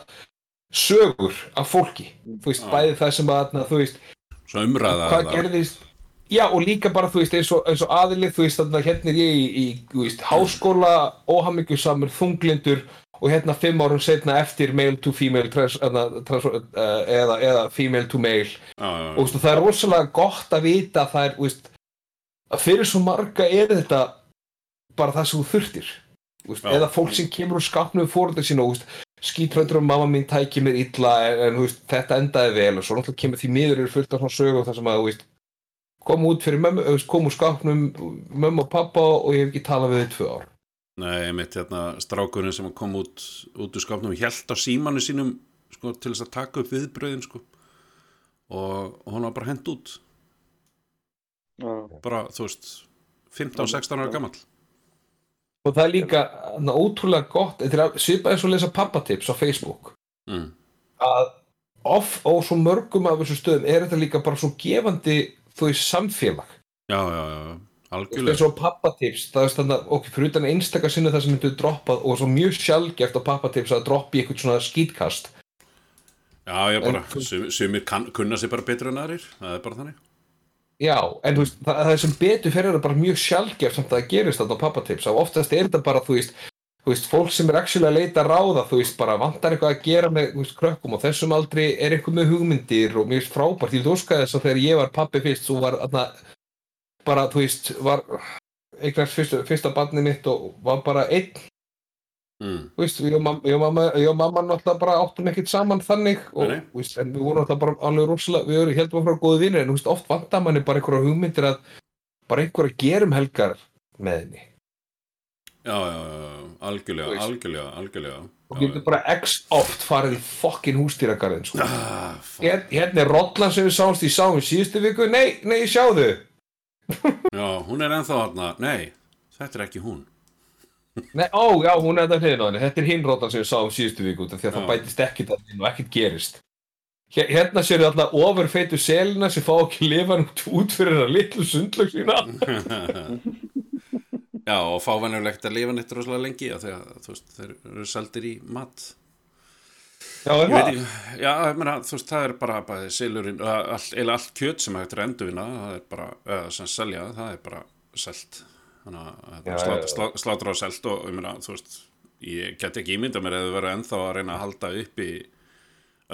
sögur af fólki, þú veist, Já. bæði það sem að þarna, þú veist, Svo umræða hvað gerðist Já, og líka bara, þú veist, eins og, eins og aðilið, þú veist, þannig að hérna er ég í, í veist, háskóla, óhammingjusamur, þunglindur og hérna fimm árum setna eftir male to female trans, eða, trans, uh, eða, eða female to male. Já, og, veist, og það er rosalega gott að vita að það er, veist, að fyrir svo marga er þetta bara það sem þú þurftir. Já. eða fólk sem kemur úr skapnu við fóröldur sína og skítrættur um mamma mín tæki mér illa en, en þetta endaði vel og svo náttúrulega kemur því miður eru fullt af svona sögum þar sem að kom út fyrir mömmu, kom úr skapnum mömmu og pappa og ég hef ekki talað við þau tvö ár Nei, mitt hérna strákurinn sem kom út, út úr skápnum hjælt á símanu sínum sko, til þess að taka upp viðbröðin sko. og, og hún var bara hent út Já. bara, þú veist 15-16 ára gamall og það er líka na, ótrúlega gott, þetta er svipað eins og lesa pappatips á Facebook mm. að off og svo mörgum af þessum stöðum er þetta líka bara svo gefandi þú veist samfélag. Já, já, já, eins algjörlega. Og pappatips það er að okkur fyrir utan einstaka sinni það sem myndu droppað og svo mjög sjálfgeft á pappatips að droppi eitthvað svona skítkast. Já, ég bara, kann, kunna sér bara betur en aðrir það er bara þannig. Já, en þú veist, það, það er sem betur fyrir það bara mjög sjálfgeft að það gerist þarna á pappatips og oftast er þetta bara, þú veist þú veist, fólk sem er actually að leita ráða þú veist, bara vantar eitthvað að gera með þú veist, krökkum og þessum aldrei er eitthvað með hugmyndir og mér finnst frábært, ég óska þess að þegar ég var pappi fyrst, svo var þarna bara, þú veist, var eignast fyrsta, fyrsta barnið mitt og var bara einn. Mm. þú veist, ég og mamma, ég og mamma, og náttúrulega bara áttum ekkert saman þannig og, Nei, þú veist, en við vorum náttúrulega bara alveg rosalega, við vorum heldum að frá góðu vinir en þú veist, oft vantar manni bara einhverja hugmyndir að bara einhverja gerum helgar með henni Já, já, já, algjörlega, algjörlega, algjörlega. Og getur bara x oft farið í fokkin hústýragarðin sko. Ah. Hér, hérna er Rollan sem við sáumst í sáum í síðustu viku, nei, nei, sjáðu. Já, hún er ennþá hérna, nei, þetta er ekki hún. Nei, ó, já, hún er þetta henni. Þetta er hinn Rollan sem við sáum síðustu viku því að Já. það bætist ekkert að inn og ekkert gerist. Hér, hérna séu alltaf ofurfeitu selina sem fá ekki lifan út, fyrir það litlu sundlög sína Já, og fá venjulegt að lifa neitt rosalega lengi þú veist, þeir eru seldir í mat Já, er Ég veit það? ekki, já, ég meina, þú veist, það er bara bæði silurinn, all, eða allt kjöt sem hægt er endurvinna, það er bara, eða sem selja, það er bara selt, þannig að Já, þetta já, slát, já. slá, slátra og selt og, ég meina, þú veist, ég get ekki ímynda mér eða verið ennþá að reyna að halda uppi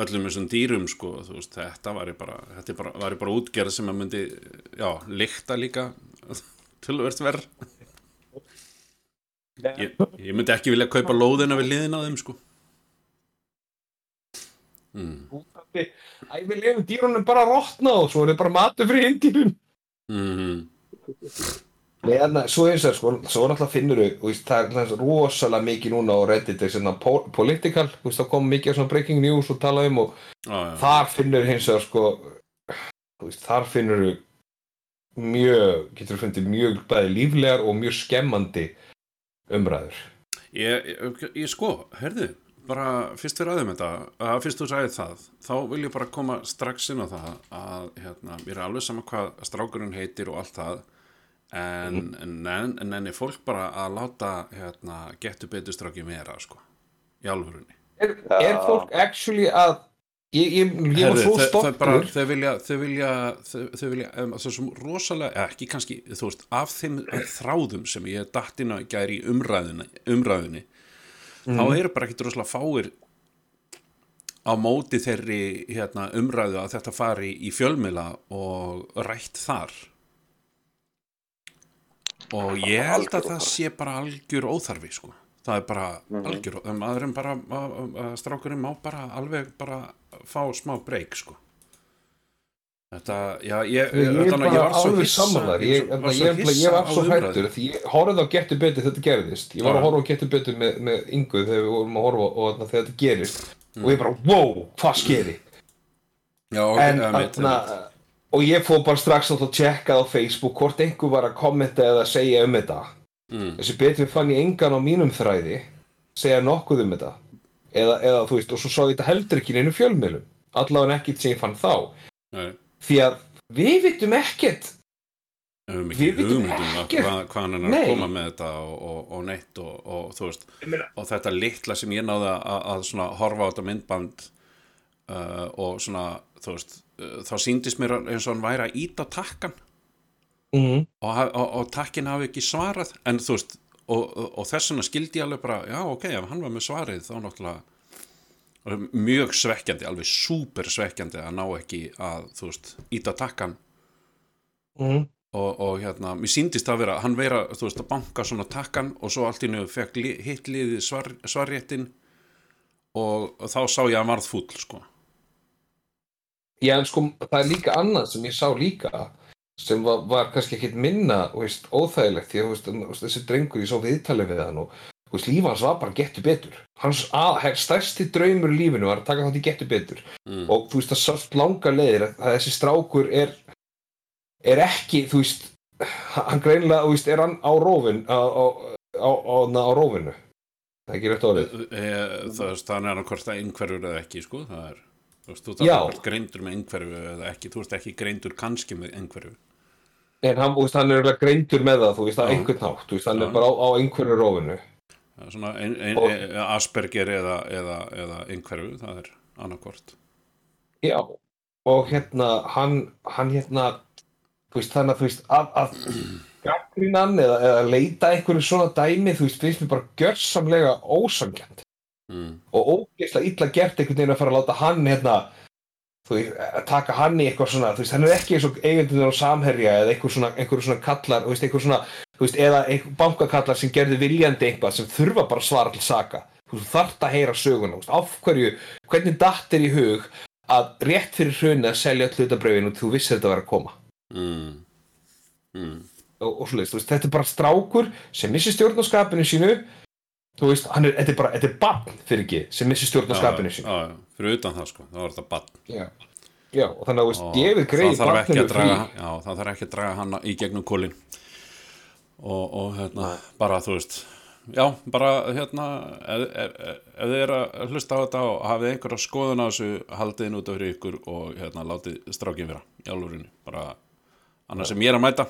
öllum þessum dýrum, sko, þú veist, þetta var bara, þetta bara, var bara útgerð sem að myndi, já, lykta líka tölvert verð. Ég, ég myndi ekki vilja kaupa lóðina við liðina á þeim, sko. Mm. Æ, við lefum dýrunum bara að rotna og svo er það bara matur fyrir indýrum. Mm Nei, en svo eins og sko, svo náttúrulega finnur við, það er rosalega mikið núna á Reddit, svona po- political, þú veist, það kom mikið svona breaking news og tala um og já. þar finnur hins vegar sko, þar finnur við mjög, getur við fundið mjög bæði líflegar og mjög skemmandi umræður. Ég, ég, ég sko, herðu, bara fyrst fyrir aðeim þetta, að fyrst þú sagði það, þá vil ég bara koma strax inn á það að hérna, mér er alveg sama hvað strákurinn heitir og allt það, en, en, en, en enni fólk bara að láta hérna, getur betur stráki vera, sko, í alvörunni. Er, er fólk actually að, ég, ég, ég var svo þau- þau vilja, þau vilja, þau, vilja um, þessum rosalega, ekki kannski, þú veist, af þeim þráðum sem ég á gæri í umræðunni, umræðunni þá Mhm. eru bara ekkit rosalega fáir á móti þeirri hérna, umræðu að þetta fari í fjölmiðla og rætt þar og ég held að það sé bara algjör óþarfi sko það er bara Mhm. algjör óþarfi maðurinn bara, að- að strákurinn má bara alveg bara fá smá breyk sko. Þetta, já, ég Ég að bara var svo hissa- ég, var ég, svo ég, ég, hættur því ég horfði á Gettu Betur þetta gerðist. Ég var að horfa á Gettu Betur með, með Ingu þegar við vorum að horfa og þegar þetta gerist. Og ég bara, wow, hvað skeri já, ok, en ja, mitt, og ég fór bara strax að tjekka á Facebook hvort einhver var að kommenta eða segja um þetta. Mm, þessi betur fann ég engan á mínum þræði segja nokkuð um þetta eða, eða þú veist, og svo sá ég þetta heldur ekki í neinu fjölmiðlum allavega ekkert sem ég fann þá nei, því að við vitum ekkert við vitum að ekkert. hvað, hvað hann er að Nei. koma með þetta og, og, og neitt og, og þú veist og þetta litla sem ég náði að, að svona horfa á þetta myndband uh, og svona þú veist uh, þá síndist mér eins og hann væri að íta takkan mm. og, ha- og, og takkin hafi ekki svarað en þú veist og, og, og þess vegna skildi ég alveg bara já ok, ef hann var með svarið þá náttúrulega mjög svekkjandi, alveg súper svekkjandi að ná ekki að þú veist, íta takkan Mm. og, og hérna, mér síndist það vera hann vera, þú veist, að banka svona takkan og svo allt í nöðu fekk li, hitt liðið svar, svarréttin og, þá sá ég að hann varð fúll sko. Já, en sko, það er líka annað sem ég sá líka sem var, var kannski ekkit minna veist, óþægilegt því að þessi drengur ég sá viðtalið við hann og veist, líf hans var bara getur betur hans að, stærsti draumur í lífinu var að taka þátt í getur betur mm. og þú veist, það sást langa leiðir að, að þessi strákur er er ekki, þú veist hann greinilega, þú veist, er hann á rófin á, á, á, á, rófinu það er ekki rétt orðið þannig er hann hvort það einhverfur eða ekki sko. það er, þú veist, þú ert greindur með einhverfu eða ekki, þú ert ekki greindur kannski með einhverfu. En hann, veist, hann er greindur með það, þú veist, á Já. einhvern nátt þú veist, hann Já. er bara á, á einhverju Það er svona ein, ein, Og- ein, Asperger eða, eða, eða einhverfu, það er annarkvort Já, og hérna, hann, hann hérna, þú veist, þannig að þú veist, að, að gaggrínan eða, eða leita einhverju svona dæmi, þú veist, finnst mér bara gjörsamlega ósangjant mm. og ógeðslega illa gert einhvern veginn að fara að láta hann, hérna, þú veist, að taka hann í eitthvað svona, þú veist, hann er ekki eins og eigendunir á samherja eða einhver svona, einhver svona kallar, þú veist, einhver svona, þú veist, eða bankakallar sem gerði viljandi eitthvað sem þurfa bara að svara til saka, þú veist, þú þarft að heyra söguna, þú veist, af hverju, hvernig datt er í hug að rétt fyrir hruni að selja hlutabröfin og þú vissir þetta var að koma Mm. Mm. og, og veist, þetta er bara strákur sem missir stjórn á skapinu sínu þú veist, hann er, þetta er bara, þetta er barn fyrir ekki, sem missir stjórn á skapinu sínu. já, já, fyrir utan það sko, það var þetta bann já, já og þannig að, þú veist, gefið greið það þarf ekki barninu að draga, frí já, það þarf ekki að draga hann í gegnum kólin og, og hérna, bara þú veist já, bara hérna ef, ef, ef þið er að hlusta á þetta og hafið einhverja skoðun á þessu haldið inn út af fyrir ykkur og hérna látið strákin vera í álurinu, bara annars sem ég er að mæta.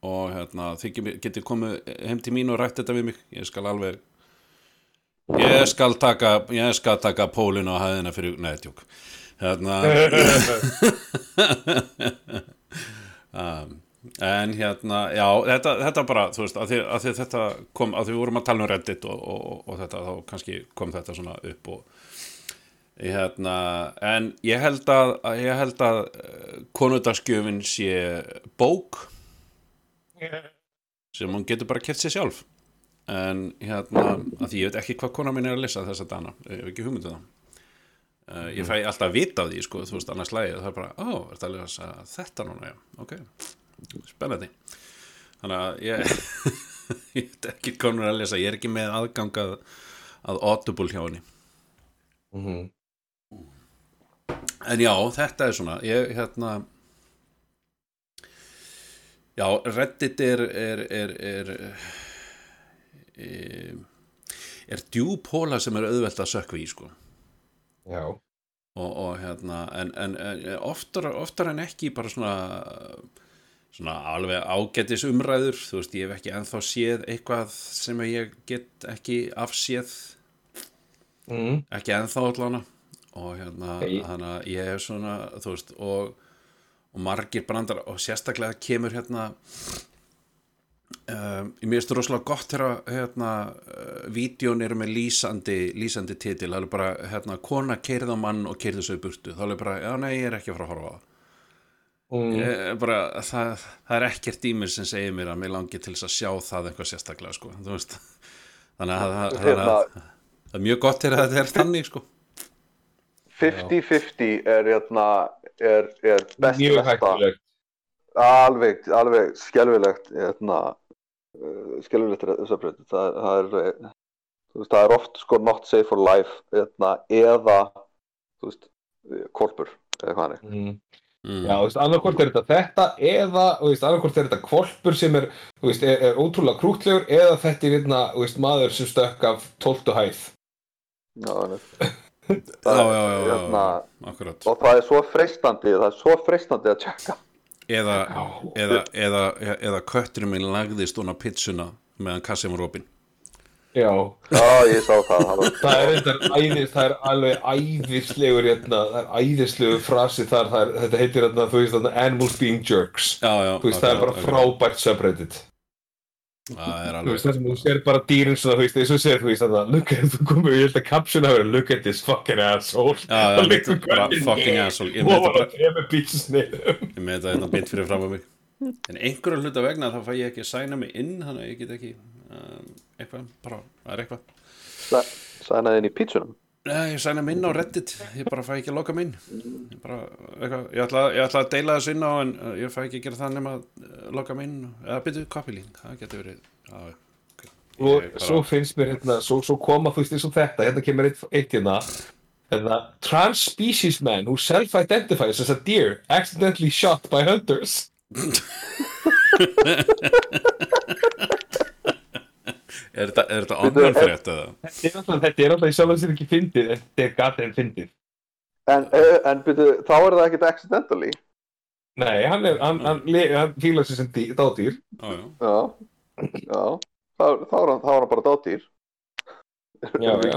Og hérna þið getið komið heim til mín og rætt þetta við mig, ég skal alveg Ég skal taka, ég skal taka pólinn á hæðina fyrir, nei, tjók. Hérna, um, en hérna, já, þetta, þetta bara, þú veist, að því, að því þetta kom, að því við vorum að tala um Reddit og, og, og, og þetta, þá kannski kom þetta svona upp og, hérna, en ég held að, að ég held að konundaskjöfin sé bók. Sem hún getur bara keft sér sjálf en hérna, að því ég veit ekki hvað kona mín er að lesa þessa dana, ég hef ekki hugmyndið það. Uh, ég fæ alltaf að vita af því sko, þú veist, annars lægið, það er bara, ó, er þetta að lesa þetta núna, já, ok. Spennandi. Þannig að ég ég veit ekki er að lesa, ég er ekki með aðgang að, að Audible hjá henni. Mhm. en já, þetta er svona ég, hérna já, Reddit er er, er, er er, er djúpóla sem er auðvelt að sökva í sko Já. og, og hérna en, en, en oftar, oftar en ekki bara svona svona alveg ágætis umræður þú veist, ég hef ekki ennþá séð eitthvað sem ég get ekki afséð Mm. ekki ennþá allána og hérna, þannig að ég hef svona þú veist, og, og margir brandar og sérstaklega kemur hérna um, ég mér finnst það rosalega gott þegar hérna, uh, vídjón eru með lýsandi lýsandi titil, það er bara hérna, kona keirð á mann og keirði svo í burtu þá er bara, já nei, ég er ekki að fara að horfa á Mm. Ég er bara, það, það er ekkert í mér sem segir mér að mér langi til þess að sjá það eitthvað sérstaklega sko. þannig að, Hérna- að það er mjög gott þegar þetta er þannig sko. 50-50 er, hérna, er, er best Mjög besta. hættulegt. alveg, alveg skelfilegt hérna, uh, skelfilegt subreddit það, það, er, eh, það er oft sko not safe for life hérna, eða veist, kolpur eða hvað er Mm. mm. Já, þú veist, annarkvort er þetta þetta eða, þú veist, annarkvort er þetta kvolpur sem er, þú veist, er, er ótrúlega krútlegur eða þetta er hérna, þú veist, maður sem stökk af 12. hæð. já, hann er já, já, já, já, hérna, akkurat og það er svo freistandi það er svo freistandi að tjekka eða, eða, eða, eða kötturinn minn lagðist hún á pizzuna meðan kassi var opinn Já. já, ég sá það það er æðis, það er alveg æðislegur hérna, það er æðislegur frasi þar, er, þetta heitir hérna, þú veist, hérna, animals being jerks. já, já, Þú veist, það er bara akkurat, frábært subreddit. Það er Þú alveg veist, það sem þú sér bara dýrin svona, þú veist, eins og sér, þú veist, þannig að, look at, þú komur, ég held að hafa verið, look at this fucking asshole. Það liggur bara fucking asshole. Ég með þetta bara bara- trefur pítsniðum. ég með þetta hérna beint fyrir fram á mig en einhverju hluta vegna þá fæ ég ekki að sæna mig inn þannig að ég get ekki um, eitthvað, bara, það er eitthvað sænaði inn í pítsunum Nei, ég sæna mig inn á Reddit, ég bara fæ ekki að loka mig inn ég bara, ég ætla, ég ætla að deila þessu inn á en uh, ég fæ ekki að gera það nema að uh, loka mig inn eða byrju copy-link, það getur verið já, já, ok. Og bara- svo finnst mér hérna, svo, svo koma þú veist eins og þetta, hérna kemur eitt, eitt hérna, hérna, trans-species man who self-identifies as a deer accidentally shot by hunters. Er þetta, online frétt eða? Þetta er alltaf, er í sjálf og sér ekki fyndið, en þetta er gatið fyndið. en, en byrju, þá er það ekkert accidentally Nei, hann er, hann, hann, hann, hann fílar sig sem dý- dádýr. Já, já, já, já þá, þá, er hann, þá er hann bara dátýr Já, já.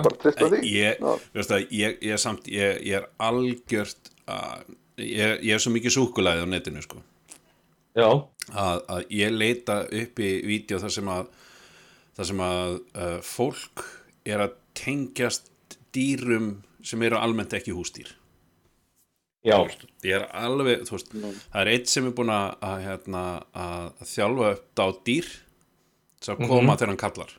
ég, veist það, ég, ég samt, ég, ég er algjört að, ég, ég er svo mikið súkulæði á netinu sko Já. að, að ég leita upp í vídeo þar sem að þar sem að uh, fólk er að tengjast dýrum sem eru almennt ekki hústýr Já. er alveg, þú veist það er eitt sem er búin að, að, hérna, að þjálfa upp dádýr sem að koma Mhm. þegar hann kallar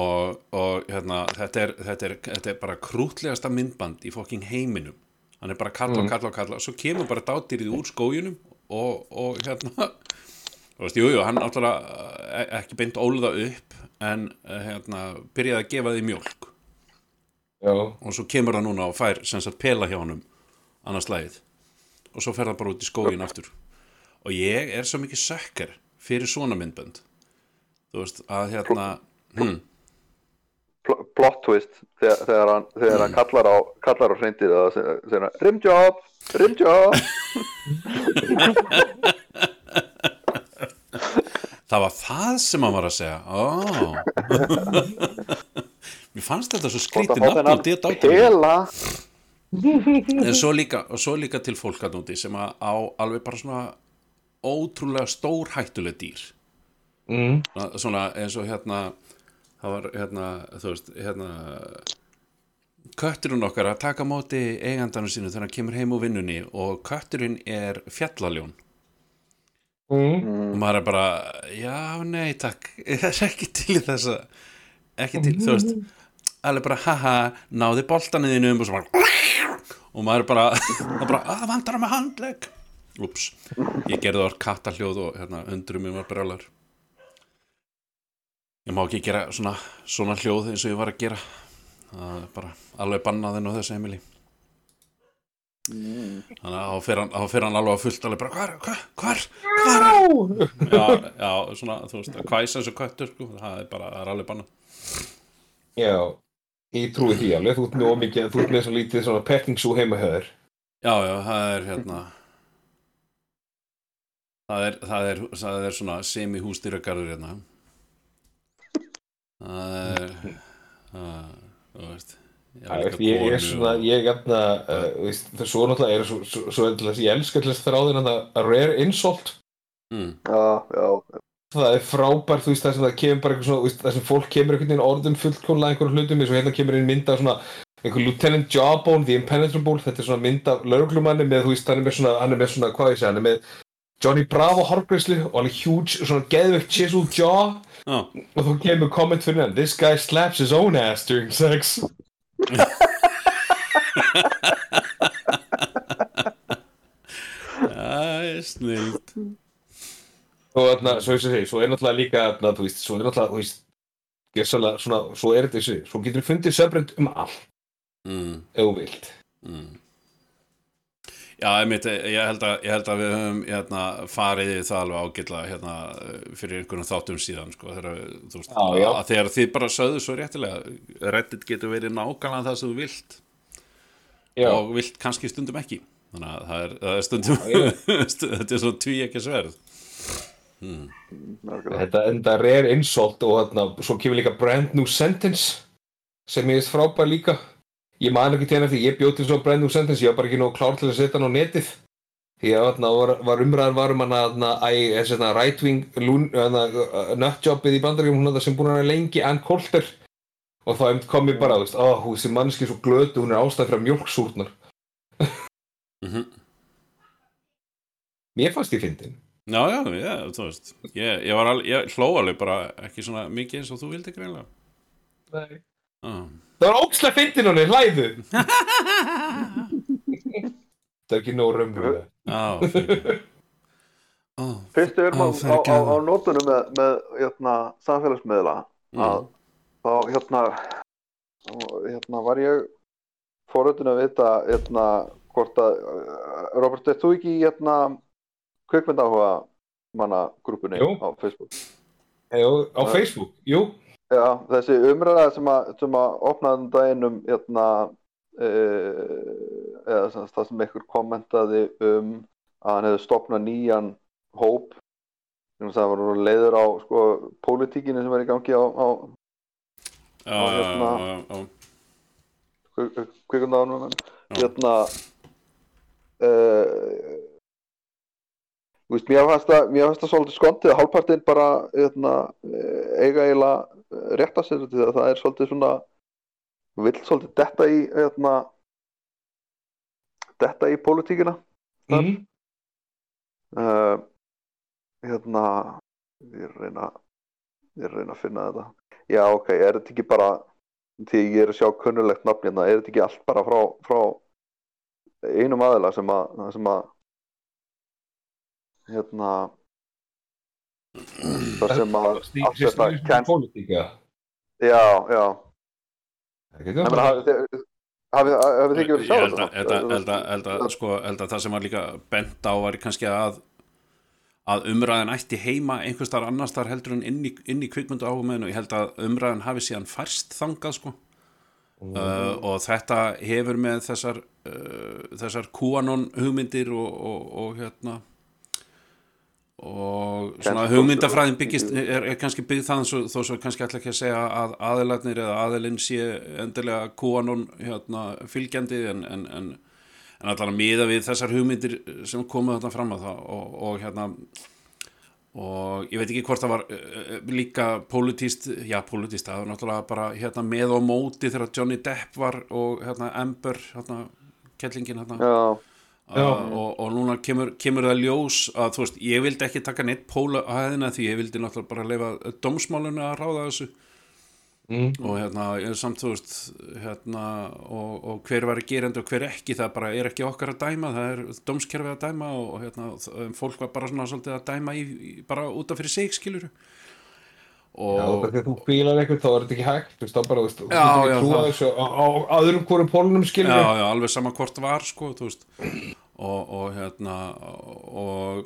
og, og hérna, þetta, er, þetta, er, þetta er bara krútlegasta myndband í fokking heiminum hann er bara að kalla og Mm. kalla og kalla svo kemur bara dádýrið úr skójunum og, og hérna þú veist, jú, jú, hann náttúrulega eh, ekki beint óluða upp en eh, hérna, byrjaði að gefa því mjólk. Já. og svo kemur það núna og fær sem sagt pela hjá honum annars lagið og svo fer það bara út í skógin aftur. Og ég er svo mikið sökkar fyrir svona myndbönd. Þú veist að hérna hm, Pl- plot twist þegar, þegar, hann, þegar hann kallar á kallar á hreindið og segir hann rimjob, rimjob það var það sem hann var að segja. Ó. Mér fannst þetta svo skrítið nafn og þetta pela en svo líka, svo líka til fólk að núti sem að á alveg bara svona ótrúlega stór hættuleg dýr. Mm. Svona- eins og hérna það var hérna, þú veist hérna kötturinn okkar að taka móti eigandanum sínu þegar hann kemur heim úr vinnunni og kötturinn er fjallaljón Mm. og maður er bara, já, nei, takk. Það er ekki til í þessa ekki til, þú veist. Alveg bara, haha, náði boltanniðinu og svo bara og maður er bara, það er bara, að vandar hann með handlegg. Ups, ég gerði orð kattahljóð og hérna, undrum mér var brjálar ég má ekki gera svona, svona hljóð eins og ég var að gera. Það er bara alveg bannaðinn á þessu heimili þannig að þá þá fer hann alveg að fullt alveg bara, hvar, hvar, hvar, hvar? Já, já, svona, þú veist, að hvæsa þessu köttur, sko, það er bara, það er alveg bannað. Já, ég trúi því alveg, þú ert mjög mikið, þú ert með svo lítið svona petting zoo heima höður. Já, já, það er hérna það er, það er, það er svona semi-hústýragarður hérna. Það er það, þú veist ég ég, er svona, ég efna, uh, veist, það svo náttúrulega er svo, svo, svo er ég elska til þess þráðin að rare insult, mm. Það er frábært, þú veist, það sem það kemur bara eitthvað svona, það sem fólk kemur einhvern veginn orðum fullkomlega einhverjum hlutum, eins og hérna kemur inn mynda svona, einhver Lieutenant Jawbone, The Impenetrable, þetta er svona mynd af lauruglumanni með, þú veist, hann er með svona, hann er með svona, hvað ég segja, hann er með Johnny Bravo hárgreislu og alveg huge, svona geðveikt chisel jaw Já, og þú kemur komment fyrir hann, this guy slaps his own ass during sex. Það er þarna, svo ég er náttúrulega líka þú veist, svo er náttúrulega, þú veist gerðsala, svona, svo er þetta þessi svo getur við fundið söbrend um allt mm. ef þú vilt Mm. Já, einmitt, ég held að, ég held að við höfum hérna, farið í það alveg ágætlega hérna, fyrir einhvern þáttum síðan sko, þegar, þú veist, Já, já. að þegar þið bara sögðu svo réttilega Reddit getur verið nákvæmlega það sem þú vilt Já. og vilt kannski stundum ekki þannig að það er, það er stundum þetta er svona tví ekki sverð hmm. þetta enda rare insult og þarna, svo kemur líka brand new sentence sem ég veist frábær líka ég man ekki henni því ég bjóð til svo brand new sentence ég var bara ekki nóg klár til að setja hann á netið því að þarna var, var umræðan var um hann að right wing nutjobbið í bandaríum hún sem búin að vera lengi Ann Coulter og þá kom ég bara, ó, hún sem mannski svo glötu, hún er ástæð fyrir mjölksúrnar Mhm. Mér fannst ég fyndin Já, já, já, þú veist ég, ég, ég hló alveg bara ekki svona mikið eins og þú vildi greinlega Nei. ah. Það var ókslega fyndin hún, hlæðu Það er ekki nóg raunverulega Já, fyrir Fyrst við erum á, Ó, á, á, á nótunum með, með hérna, samfélagsmiðla að þá hérna, hérna var ég fóröldin að vita hérna, hvort að uh, Robert, er þú ekki í hérna, kvikmyndahuga manna grúpunni á Facebook? Jú, á Facebook, jú Já, þessi umræða sem að, sem að opnaði um daginn um hérna, uh, eða sem, það sem einhver kommentaði um að hann hefði stopnað nýjan hóp sem það var leiður á sko, pólitíkinu sem er í gangi á, á já, hérna- Já. hérna veist, mér fannst það svolítið skondið að hálfpartinn bara hérna, eh, eiga eiginlega rétt að sér þetta það er svolítið svona vill svolítið detta í hérna, detta í pólitíkina mm. uh, hérna ég reyna ég reyna að finna þetta já ok, er þetta ekki bara því ég er að sjá kunnulegt nafn hérna er þetta ekki allt bara frá, frá einum aðila sem að sem að hérna það sem að allt þetta Pólitíka já, já. Hafið þið- ekki verið sjá þetta? sko, það sem var líka bent á var kannski að að umræðan ætti heima einhvers þar annars þar heldur en inn í, inn í kvikmyndu áhugmeðinu og ég held að umræðan hafi síðan færst þangað sko. Uh, og þetta hefur með þessar uh, þessar QAnon hugmyndir og, og, og hérna og svona hugmyndafræðin byggist er, er kannski byggð þann svo, þó svo kannski ætla ekki að segja að aðilarnir eða aðilinn sé endilega kúanón hérna, fylgjandi en, en, en, en allan að miða við þessar hugmyndir sem komu þarna fram að það og, og hérna og ég veit ekki hvort það var uh, líka pólitíst, já pólitíst það var náttúrulega bara hérna með og móti þegar Johnny Depp var og hérna Amber hérna kettlingin hérna Já. Uh, og, og núna kemur, kemur það ljós að þú veist, ég vildi ekki taka neitt póla að hæðina því ég vildi náttúrulega bara leifa dómsmálinu að ráða þessu. Mm. og hérna, samt þú veist hérna, og, og hver var gerandi og hver ekki, það bara er ekki okkar að dæma, það er dómskerfið að dæma og, hérna, fólk var bara svona svolítið að dæma í, í, bara út af fyrir sig, skilur og Já, og þegar þú bílar eitthvað þá er þetta ekki hægt þú veist, þá bara, þú getur ekki trúa það- þessu á, á öðrum hvorum pólunum skilur já, já, alveg sama hvort var sko, þú veist. Og, og hérna og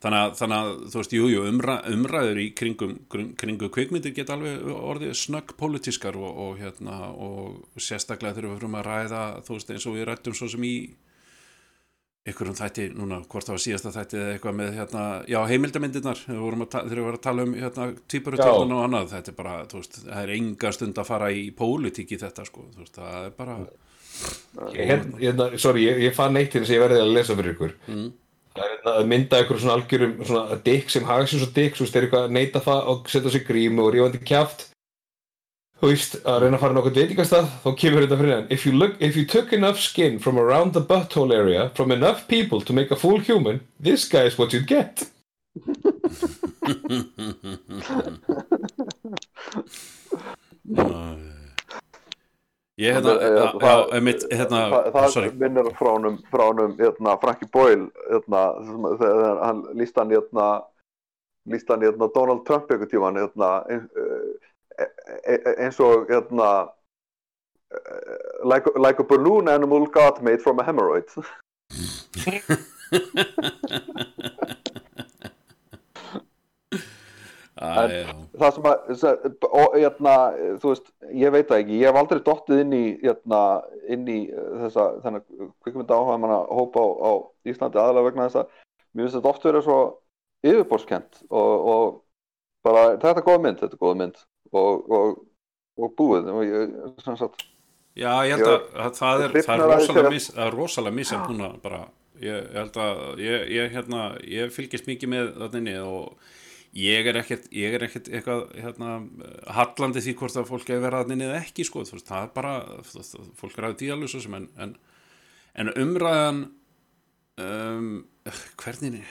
þannig að, þannig að þú veist, jú, jú, umræ, umræður í kringum, kring- kringum kvikmyndir geta alveg orðið snögg pólitískar og, og hérna, og sérstaklega þegar við að ræða, þú veist, eins og við rættum svo sem í einhverjum þætti, núna, hvort það var síðasta þætti eða eitthvað með, hérna, já, heimildamindirnar þegar við vorum að, tala um, hérna, týpurutölun og annað, þetta er bara, veist, það er enga stund að fara í pólitík í þetta, sko, veist, það er bara hérna, hérna, sorry, ég, ég fann eitt að ég verði að lesa fyrir ykkur. Mm. það er hérna að mynda ykkur svona algjörum svona dikk sem sér svo dikk þú veist, þeir eitthvað að neyta það og setja sér grímu og rífandi kjaft þú veist, að reyna að fara nokkuð veitingastað þá kemur þetta fyrir hann if you, look, if you took enough skin from around the butthole area from enough people to make a full human this guy is what you'd get. Ég hérna, Það- já, já, einmitt, hérna, það, það sorry, minnir fránum, fránum hérna, Frankie Boyle hérna, þegar hann líst hann hérna, líst hann hérna, Donald Trump einhvern tíman hérna, e, eins og hérna, eh, like, like a balloon animal got made from a hemorrhoid. Það sem að og, hérna, þú veist, ég veit það ekki ég hef aldrei dottið inn í hérna, inn í þessa kvikmynda áhuga manna hópa á, á Íslandi aðalega vegna þess að mér finnst þetta oft verið svo yfirborskent og, og bara þetta er góð mynd, þetta er góð mynd og, og, og búið og ég, sem sagt, Já, ég held að, að það er, það er rosalega mis, það er rosalega misjafn núna bara, ég, ég held að ég, ég, hérna, ég fylgist mikið með þannig og ég er ekkert ég er ekkert eitthvað hérna, hallandi því hvort að fólk hefur verið þannig eða ekki sko, veist, það er bara fólk er aðeins díalus og sem en, en, en umræðan um, hvernig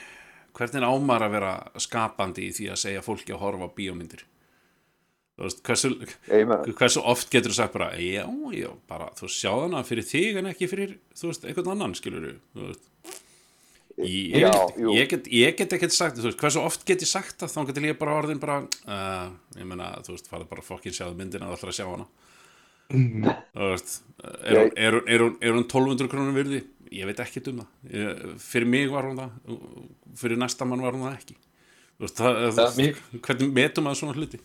hvernig ámar að vera skapandi í því að segja fólki að horfa á bíómyndir veist, hversu, hversu oft getur þú sagt bara já, já, bara, þú veist, sjá hana fyrir þig en ekki fyrir, þú veist, einhvern annan skilur þú veist ég, Já, ég, get, ég get ekkert sagt þú veist, hversu oft get ég sagt það? Þá getur ég bara orðin bara uh, ég meina, þú veist, farið bara fokkin sjáðu ætlar að sjá hana. Þú veist, er, hún- er, hún- er, hún- er hún 1200 krónum virði? Ég veit ekkert um það. Ég, fyrir mig var hún það fyrir næsta mann var hún það ekki. Þú veist, það, Það- það, hvernig metum maður svona hluti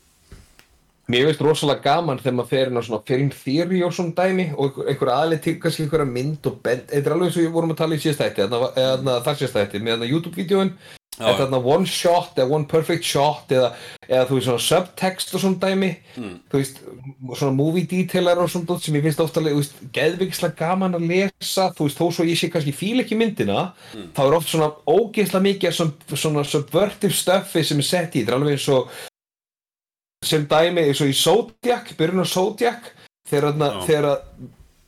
Mér veist rosalega gaman þegar maður fer inn á svona film theory og svona dæmi og einhver, einhver aðlið til kannski einhverja mynd og bend, þetta er alveg eins og við vorum að tala í þarna þar síðast þætti, með þarna YouTube-vídeóin, þetta þarna one shot eða one perfect shot eða, eða þú veist svona subtext og svona dæmi, Mm. þú veist, svona movie detailar og svona sem ég finnst ofta alveg, þú veist, geðvikslega gaman að lesa, þú veist, þó svo ég sé kannski fíla ekki myndina, Mm. þá er oft svona ógeðslega mikið svona, subvertive stuffi sem er sett í, þetta er alveg eins og sem dæmi eins og í Zodiac, byrjun á Zodiac þegar, að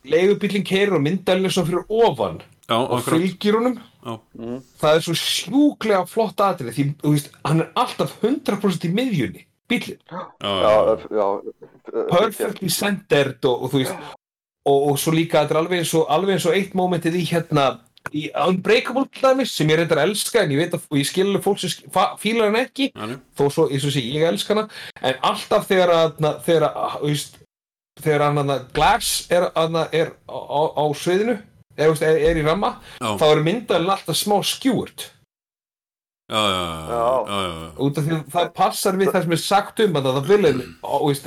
leigubílinn keirir og myndalinn er svona fyrir ofan já, og akkurat. fylgir honum. Já. það er svo sjúklega flott atrið því veist, hann er alltaf 100% í miðjunni, bílinn já, já, já, já, perfectly centered og, og þú veist og, og svo líka þetta er alveg eins og, alveg eins og eitt momentið í hérna í Unbreakable dæmis sem ég reyndar að elska en ég veit að ég skilur fólk sem fílar hann ekki. Já, þó svo, eins og sé, ég elska hana. En alltaf þegar að þegar að, þegar hana, Glass er, er á, á, á sviðinu veist, er, er í ramma Já. þá er myndalinn alltaf smá skjúrt. Já, já, já, já, því að það passar við það sem er sagt um að það vilja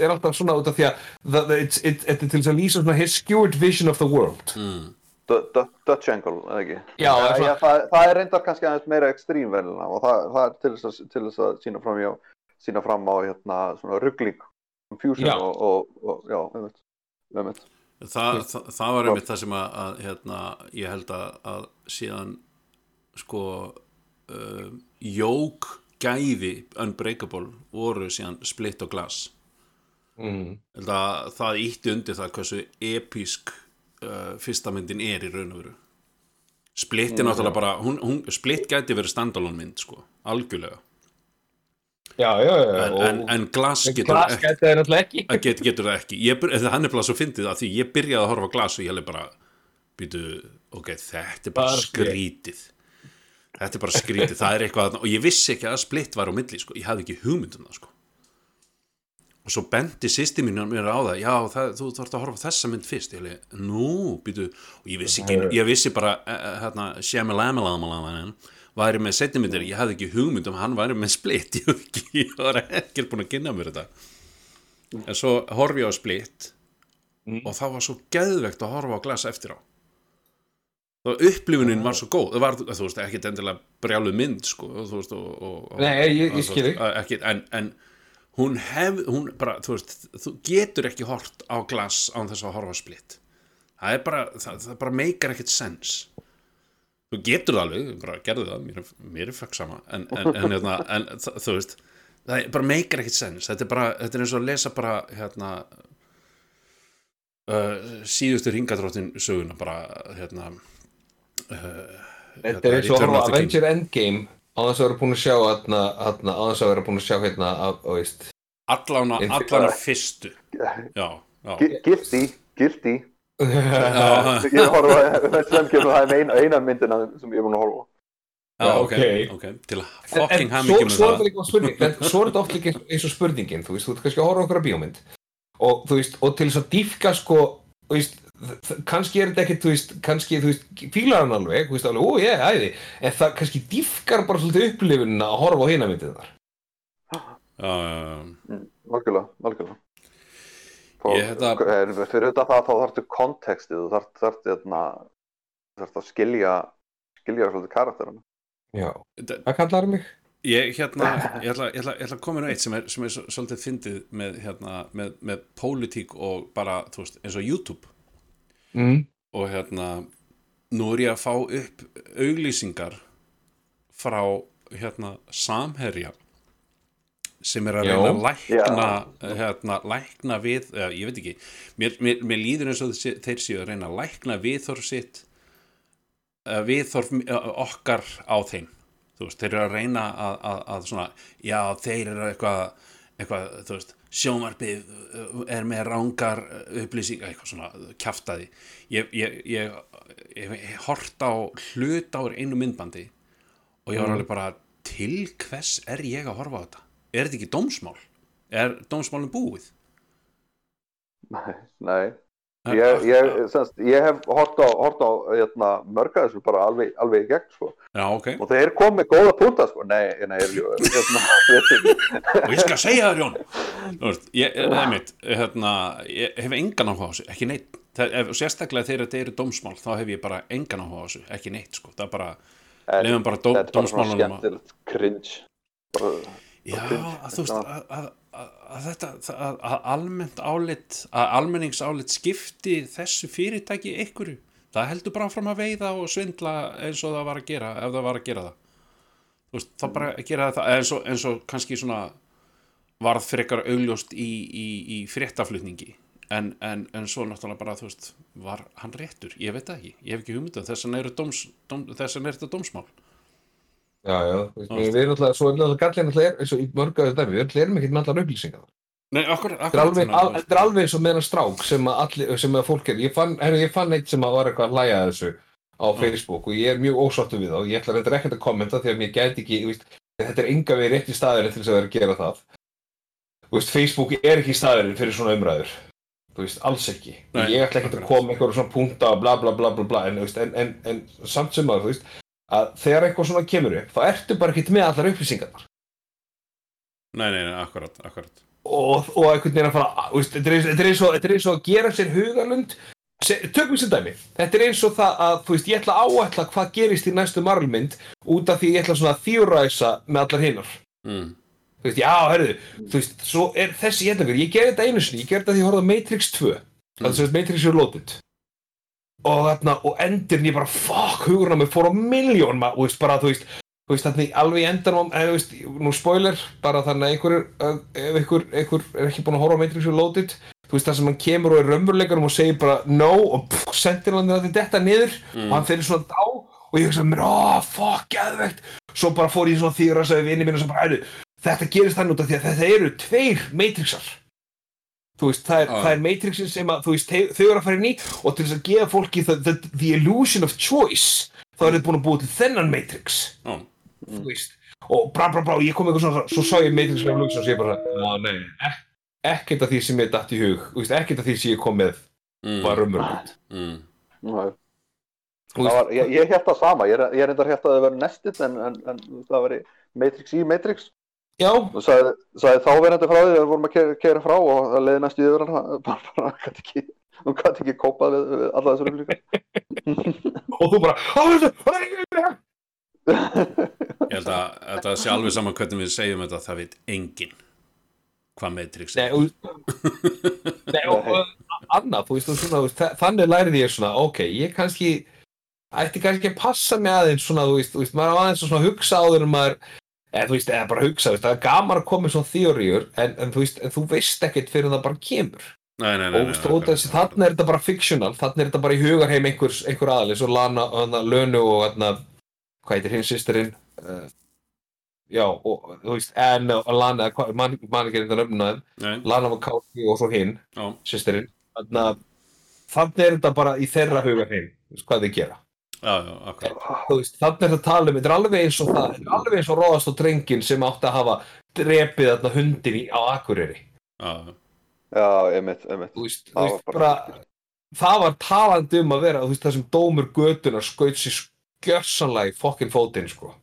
er alltaf svona út af því að það, það, it's, it, it, til þess að lýsa svona his skewed vision of the world. Mm. Du- Du- Dutch angle, eða ekki? Já, það er svona- já það, það er reyndar kannski aðeins meira ekstrím venjulega og það, það er til þess að, til þess að sína fram, já, sína fram á hérna, svona ruggling, confusion Já. og, og, og, já, einmitt, einmitt. það, það, það var einmitt það sem að, að hérna, ég held að, að síðan sko uh, jók gæði Unbreakable voru síðan Split og Glass mm. held að það ítti undir það hversu episk uh, fyrsta myndin er í raun og veru Split er Mm, náttúrulega bara hún, hún, Split gæti verið standalone mynd sko, algjörlega Já, já, já. en, en, en Glass getur Glass gæti það ekki. Að get, getur það ekki ég, hann er bara svo fyndið að því ég byrjaði að horfa Glass og ég hefði bara býtu, ok, þetta er bara Bara skrítið þetta er bara skrítið, það er eitthvað og ég vissi ekki að Split var á milli sko. ég hafði ekki hugmynd um það sko. Og svo bendi sýsti mín mér á það, já, það, þú þarfst að horfa þessa mynd fyrst, ég hefði, nú, býtu og ég vissi ekki, ég vissi bara eh, eh, hérna, Shyamalan væri með setni myndir, ég hafði ekki hugmynd um hann væri með Split, ég, hafði ekki, ég var ekki búin að kynna mér þetta. En svo horfi ég á Split og það var svo geðvegt að horfa á Glass eftir á. Og upplifunin var svo góð. Það var, þú veist, ekkit endilega brjálu mynd sko, þú veist, og, og, og Nei, ég- ég ekkit, en, en hún hef, hún bara, þú veist þú getur ekki hort á Glass án þess að horfa á Split. Það er bara, það, það bara meikar ekkit sens. Þú getur það alveg, bara gerðu það mér, mér er fekk sama en, en, en, hérna, en það, þú veist það er bara meikar ekkit sens. Þetta er bara, þetta er eins og að lesa bara hérna uh, síðustu ringadróttin söguna bara hérna uh, Þetta er eins og að horfa Avenger Endgame á þess að vera búin að sjá hérna, hérna, á þess að vera búin að sjá hérna að, og veist allána, Infinity- allána fyrstu já, já guilty. Já. ég horfa á sem kemur það er eina, eina myndina sem ég er búin að horfa á. Já, ok, ok. til að fucking svo, mikið með svo það svo er þetta oft líka eins og spurningin þú veist, þú ert kannski að horfa á okkur bíómynd og þú veist, og til þess að dýfka sko þú veist, kannski er þetta ekkert þú veist, kannski, þú veist, fílar hann alveg þú veist, alveg, ó, ég, æði en það kannski dýfkar bara svolítið upplifunina að horfa á hina myndið þar já. Mm, Algjörlega, algjörlega. Fá, Ég hérna- en fyrir þetta það þá þarftu kontekstið, þú þarft, þarft, þarna, þarft að skilja, skilja svolítið karakterina. Já, hvað kallar mig? Ég, hérna, ég ætla, ég ætla, ég ætla að koma inn á eitt sem er, er svolítið fyndið með, hérna, með, með pólitík og bara, þú veist, eins og YouTube Mm. og hérna nú er ég að fá upp auglýsingar frá hérna Samherja sem er að Já. reyna að lækna hérna, lækna við, eða, ég veit ekki mér, mér, mér líður eins og þeir séu að reyna að lækna viðþorf sitt viðþorf eh, okkar á þeim þú veist, þeir eru að reyna að, að, að svona, já, þeir eru eitthvað eitthvað, þú veist, sjómarpið er með rángar upplýsing, eitthvað svona kjaftaði ég, ég, ég, ég, ég hort á hlut á einu myndbandi og ég var Mm. alveg bara til hvers er ég að horfa á þetta er þetta ekki dómsmál er dómsmálum búið Nei, nei. Ég, ég, semst, ég hef hort á, hort á hérna, mörga þessu bara alveg, alveg í gegn sko. já, ok, og þeir kom með góða púnta sko. nei, nei, ég, hérna, og ég skal segja þér Jón veist, ég, það mitt hérna, ég hef engan áhuga á þessu ekki neitt, það, ef, sérstaklega þegar þetta eru dómsmál þá hef ég bara engan áhuga á þessu ekki neitt, sko, það er bara lefum bara dó, þetta er bara dómsmálunum skemmtilegt cringe. Bara, Já, cringe, að þú veist að, að, að, að þetta að, að almennt álit að almenningsálit skipti þessu fyrirtæki einhverju. Það heldur bara fram að veiða og svindla eins og það var að gera ef það var að gera það. Veist, þá bara að gera það eins og, eins og kannski svona varð frekar augljóst í, í, í fréttaflutningi. En, en, en svo náttúrulega bara, þú veist var hann réttur, ég veit ekki, ég hef ekki hugmyndað dóm, þess vegna er þetta dómsmál Já, já, við erum alltaf, svo er alltaf gallin alltaf er, eins og í mörgu af þetta, við erum- erum ekkert með allar upplýsingar. Nei, okkur, al, þetta er alveg eins og með hennar strák sem að, allir, sem að fólk er, ég fann, herri, ég fann eitt sem að var eitthvað að hlæja að þessu á Facebook og ég er mjög ósáttu við það og ég ætla reyndar ekkert að kommenta því að mér gæti ekki, veist, þetta er enga við rétt í staðurinn til þess að vera að gera það. Veist, Facebook er ekki í staðurinn fyrir svona umræður. Þú veist, alls ekki. Nei, ég ætla ekkert að koma eitthvað svona punta og bla bla bla bla bla, en, en, en, en samt sem að, þú veist, að þegar eitthvað svona kemur upp, þá ertu bara ekkert með allar upplýsingarnar. Nei, nei, nei, akkurat, akkurat. Og, og einhvern veginn að fara veist, þetta er eins- er og- er að gera sér hugarlund. Se, tökum við sem dæmi, þetta er eins og það að þú veist, ég ætla að áætla hvað gerist í næstu Marvel-mynd út af því ég ætla svona að þjóræsa með allar hinnar mm. þú veist, já, herðu, þú veist, svo er þessi hérna ég gerði þetta einu sinni, ég gerði þetta því ég horfði á Matrix 2 það er sem sagt Matrix Reloaded og þarna, og endirinn ég bara, fuck, hugurinn á mig fór á miljón, og veist, bara, þú veist þú veist, þannig alveg í endanum, eða, þú veist, nú spoiler, bara þannig að einhver, er- ef einhver, einhver er ekki búin að horfa á Matrix Reloaded, þú veist, það sem hann kemur og er raunveruleikanum og segir bara no og pff, sendir hann þetta niður og hann fyrir svona dá og ég hugsa mér, oh, fuck, geðvegt svo bara fór ég svona þýra að segja vinni mínu sem bara, "Heyrðu, þetta gerist þannig út af því að þetta eru tveir Matrixar. þú veist, það er, Já. það er Matrixin sem að, þú veist, þau þau eru að fara inn í og til þess að gefa fólki the, the, the illusion of choice þá er þetta búin að búa til þennan Matrix Já. þú veist og bra bra bra, og ég kom eitthvað svona svo sá ég Matrix og ég bara, nei ek, ekkert af því sem ég datt í hug þú veist, ekkert af því sem ég kom með Mm. var raunverulegt Mm. Var, ég, ég það sama, ég er, ég reyndar held að það veri nestið en, en, en það veri Matrix í Matrix já, og sagði, sagði þáverandi frá því þegar við vorum að kera, kera frá og það leiði næstu yfir hann bara, bara, hann gæti ekki hún gæti ekki kópað við, við alla þessar upplýsingar. Og þú bara, á Ég held að þetta sé alveg saman hvernig við segjum þetta það veit enginn hvað Matrix Nei, er og, nei, og, og annað, þú veist, svona, þú þannig lærið ég svona, ok, ég kannski ætti kannski að passa mig aðeins svona, þú veist, þú veist, maður á aðeins að hugsa áður en maður, eða þú veist, eða bara hugsa, veist, það er gaman að koma með svona þjóriur, en, en þú veist, en þú veist ekkert fyrir það bara kemur. Nei, nei, nei, og þarna er þetta bara fictional, þarna er þetta bara í hugarheim einhvers, einhver aðalis og Lana, hana, Lönu og hana, hvað heitir hinn sýsterinn, uh, já, og þú veist, en og Lana, hvað, man, ekki þeim, Nei, Lana McCarthy og svo hinn, sýsterinn, þannig þannig er þetta bara í þeirra hugarheim, þú veist, hvað þið gera. Þannig er þetta að tala um, þetta er alveg eins og það, þetta er alveg eins og róðast og drengin sem átti að hafa drepið þarna hundin í, á Akureyri. Já, Já, einmitt, einmitt Þú veist, Það var bara, bara- það var talandi um að vera, veist, það sem dómur götunar skaut sér skjörsanlega í fokkin fótinn, sko.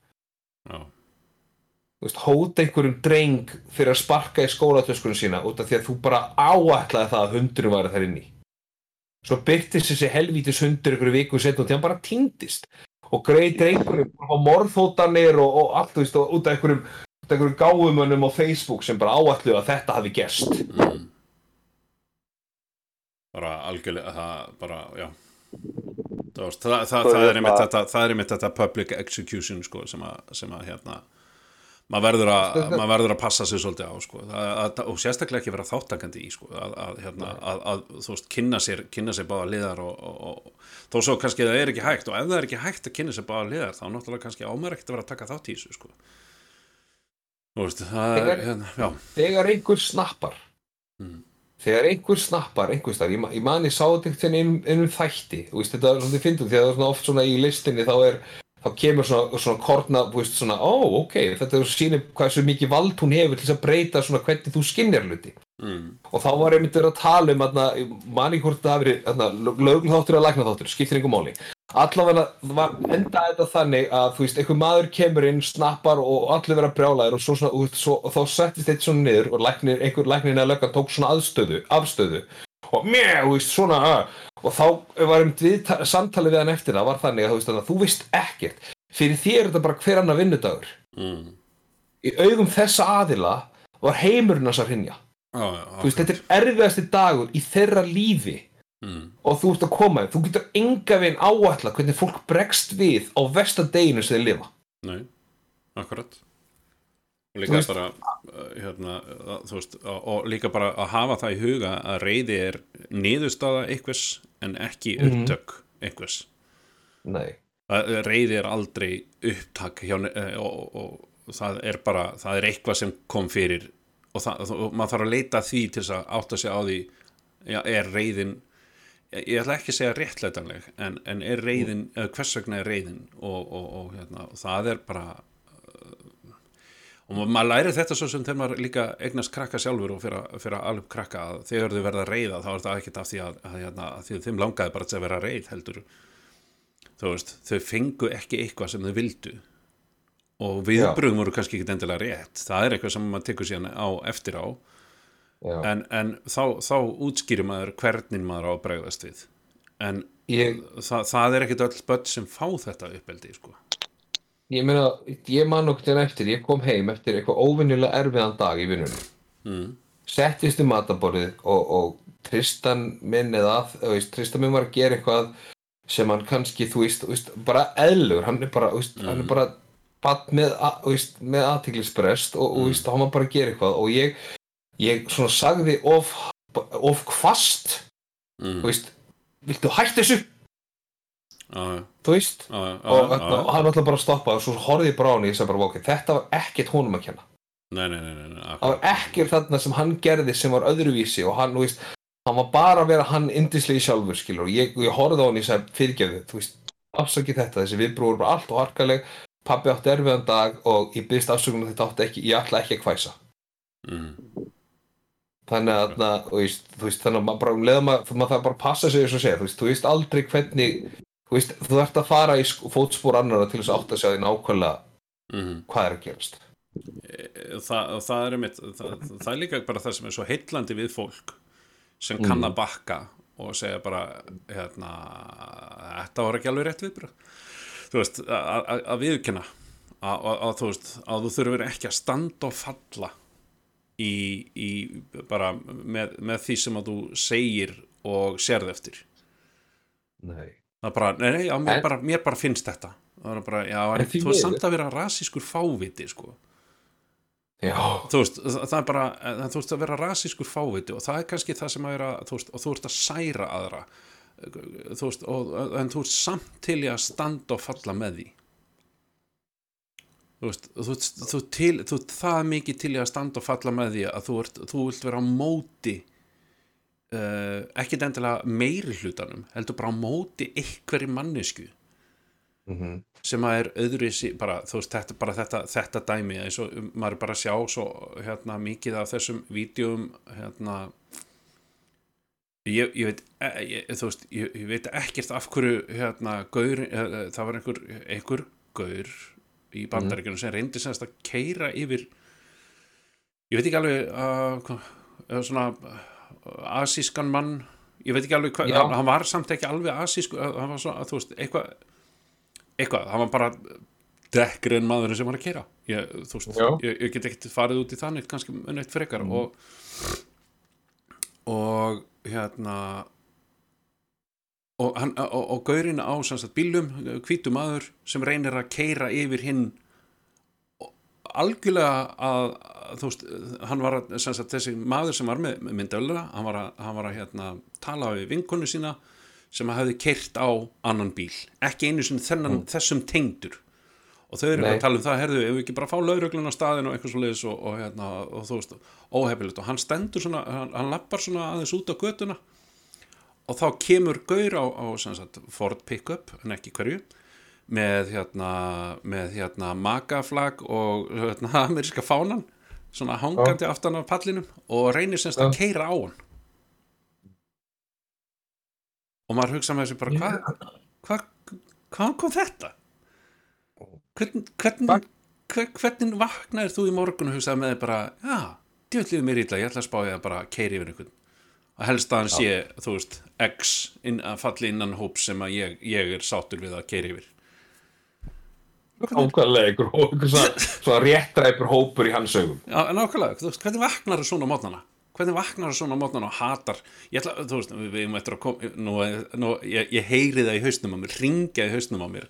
hóta einhverjum dreng fyrir að sparka í skólatöskunum sína út af því að þú bara áætlaði það að hundurinn væri þar inni. Svo byrtist þessi helvítis hundur einhverju viku setn og því hann bara týndist og greið drengurinn á morðhótanir og, og allt, þú veist, og út af einhverjum, einhverjum gáumönnum á Facebook sem bara áætluðu að þetta hafi gerst. mm. bara algjörlega það bara, já það, það, það, er hérna- einmitt þetta, það er einmitt þetta public execution sko, sem, að, sem að hérna maður verður að, maður verður að passa sig svolítið á sko, að, að, og sérstaklega ekki vera þáttakandi í sko, að, að, hérna, að, að þú veist, kynna sér, kynna sér báða liðar og, og, og þó svo kannski það er ekki hægt og ef það er ekki hægt að kynna sér báða liðar þá náttúrulega kannski ámæður ekkert að vera að taka þátt í þessu sko. þú veist, það er Þegar- hérna, þegar einhver snappar. Mm. þegar einhver snappar einhver starf, ég, ma- ég man ég sá þetta einhvern veginn einum, einum þætti, veist, þetta er svona því að það er svona oft svona í listinni þá er þá kemur svona, svona korna, veist, svona ó, ok, þetta sýnir hvað svo mikið vald hún hefur til að breyta svona hvernig þú skinnjar hluti. Mm, og þá var einmitt verið að tala um aðna, man ekki hvort það hafi verið lögumþáttur eða læknaþáttur, skiptir einhver máli. Allavega var endaði þetta þannig að þú veist, einhver maður kemur inn, snappar og allir vera brjálæðir og, svo, svona, og, svo, og þá settist eitt svona niður og læknir, einhver læknir eða löggan tók svona aðstöðu, afstöðu og mjö, þú veist, svona uh, og þá var einmitt við, samtalið við hann eftir það var þannig að þú að þú veist ekkert. Fyrir þér er þetta bara hver annar vinnudagur. Mm, í augum þessa aðila var heimurinn að hrinja já, já, þú veist, þetta er erfiðasti dagur í þeirra lífi. Mm, og þú ert að koma þú getur enga veginn áætla hvernig fólk bregst við á vestadeginu sem þeir lifa. Nei, akkurat og líka veist- bara uh, hérna, veist, og, líka bara að hafa það í huga að reyði er niðurstaða einhvers en ekki Mhm. upptök einhvers. Nei, reyði er aldrei upptak hjá, eh, og, og, og það er bara það er eitthvað sem kom fyrir og, það, og maður þarf að leita því til þess að átta sig á því já, er reyðin ég ætla ekki að segja réttlætanleg en, en er reyðin, eða hvers vegna er reyðin og, og, og, hérna, það er bara og ma- maður læri þetta svo sem þegar maður líka eignast krakka sjálfur og fyrir, að- alveg krakka að þegar þau verða reyða þá er það ekkert af því að, að, hérna, að því að þeim langaði bara að vera reyð heldur. Veist, þau fengu ekki eitthvað sem þau vildu. Og viðbröðum voru kannski ekki endilega rétt. Það er eitthvað sem maður tekur síðan á eftir á. En, en þá, þá útskýrir maður hvernig maður á að bregðast við. En Ég- það, það er ekkit öll börn sem fá þetta uppeldi sko. Ég meina, ég man okkur til eftir, ég kom heim eftir eitthvað óvinnilega erfiðan dag í vinnunni. mm. Settist í mataborðið og, og Tristan minn eða að, Tristan minn var að gera eitthvað sem hann kannski, þú veist, veist bara eðlur, hann er bara, veist, hann er bara badd með, með aðtiklisbrest og, og, þú veist, hann var bara að gera eitthvað og ég, ég svona sagði of, of kvast, Mm. veist, viltu hætta þessu, þú veist, og, hann ætla bara að stoppa og svo horfði ég bara á hann og ég sagði bara, ok, þetta var ekkert honum að kenna. Nei, nei, nei, nei, nei það var ekkert þarna sem hann gerði sem var öðruvísi og hann, þú veist, hann var bara að vera hann indislegi sjálfur, skilur, og ég, ég horfði á hann og ég sagði, fyrirgefðu, þú veist, afsakið þetta, þessi viðbrú voru bara allt og harkaleg, pabbi átti erfiðan dag og ég byrst afsökunum þetta átti ekki, ég ætla ekki að hvæsa. mm. Þannig að, þú veist, veist, þannig að maður bara um leiðum að, maður þarf bara að passa sig og segja, þú veist, þú veist aldrei hvernig, þú veist, þú ert að fara í sk- fótspor annara til þess að átta sig á því nákvæmlega Mm. hvað er að gerast. það, það er mitt það, það er líka bara það sem er svo heillandi við fólk sem kann Mm. að bakka og segja bara hérna, þetta var ekki alveg rétt viðbröð þú veist, að- að að viðkynna að, að, að þú veist, að þú þurfur ekki að standa og falla í, í bara með, með því sem að þú segir og sérð eftir Nei. Það er bara, nei, nei, já, mér, En- bara, mér bara finnst þetta. Það er bara, já, En en, þú veist samt að vera rasískur fáviti sko. Þú veist, það er bara þú veist að vera rasískur fáviti og það er kannski það sem að vera, þú veist, og þú ert að særa aðra. Þú veist, og, en þú ert samt til í að standa og falla með því. Þú veist, þú, þú, til, þú það mikið til í að standa og falla með því að þú, ert, þú vilt vera á móti uh, ekkit endilega meiri hlutanum heldur bara á móti einhverju mannesku Mm sem að er öðruvísi bara, veist, þetta, bara þetta, þetta dæmi og maður er bara að sjá svo hérna mikið af þessum vídjum hérna ég, ég veit e, ég, veist, ég, veit ekkert af hverju hérna gaur, eh, það var einhver einhver gaur í bandaríkjunum sem reyndi semst að keira yfir ég veit ekki alveg uh, svona asískan mann ég veit ekki alveg hvað, hann, var samt ekki alveg asísku, uh, hann var svona, þú veist, eitthvað eitthvað, hann var bara dekkri en maðurinn sem var að keira ég, þú veist, ég, ég get ekkert farið út í þannig kannski neitt frekar Mm. og og hérna og, hann, og, og gaurinn á bílum, hvítu maður sem reynir að keira yfir hinn og algjörlega að, þú veist, hann var að, sem sagt, þessi maður sem var með myndavöluna, hann var að, hann var að hérna, tala við vinkonu sína sem að hafði keirt á annan bíl. Ekki einu sinni þennan, þessum tengdur. Og þau eru Nei. að tala um það, herðu, ef við ekki bara fá lauruglun á staðinu og eitthvað svo leiðis og, og, hérna, og þú veist, óhefilegt og hann stendur svona, hann, hann lappar svona aðeins út á götuna og þá kemur gaur á, á sem sagt, Ford pickup, en ekki hverju með hérna, með hérna magaflag og hérna, ameríska fánan svona hangandi aftan af pallinum og reynir semst að keira á hann og maður hugsa með þessu bara hvað hva, hvaðan kom þetta? Hvern, hvernig hver, hvernig vaknaðir þú í morgun og hugsaði með þig bara já, djöflið mér illa, ég ætla að spá ég að bara keiri yfir einhvern. Og helst að hann sé, þú veist, X inn, að falli innan hóp sem að ég, ég er sátur við að keiri yfir Einhver, hó- einhver svona, svona réttræpur hópur í hans augum. Já, en ákveðlega, þú veist, hvernig vaknar það svona á mótnana? Hvernig vaknar það svona á mótnana og hatar? Ég ætla, þú veist, við erum eftir að koma, nú, nú ég, ég heyri það í hausnum á mér, ringja í hausnum á mér,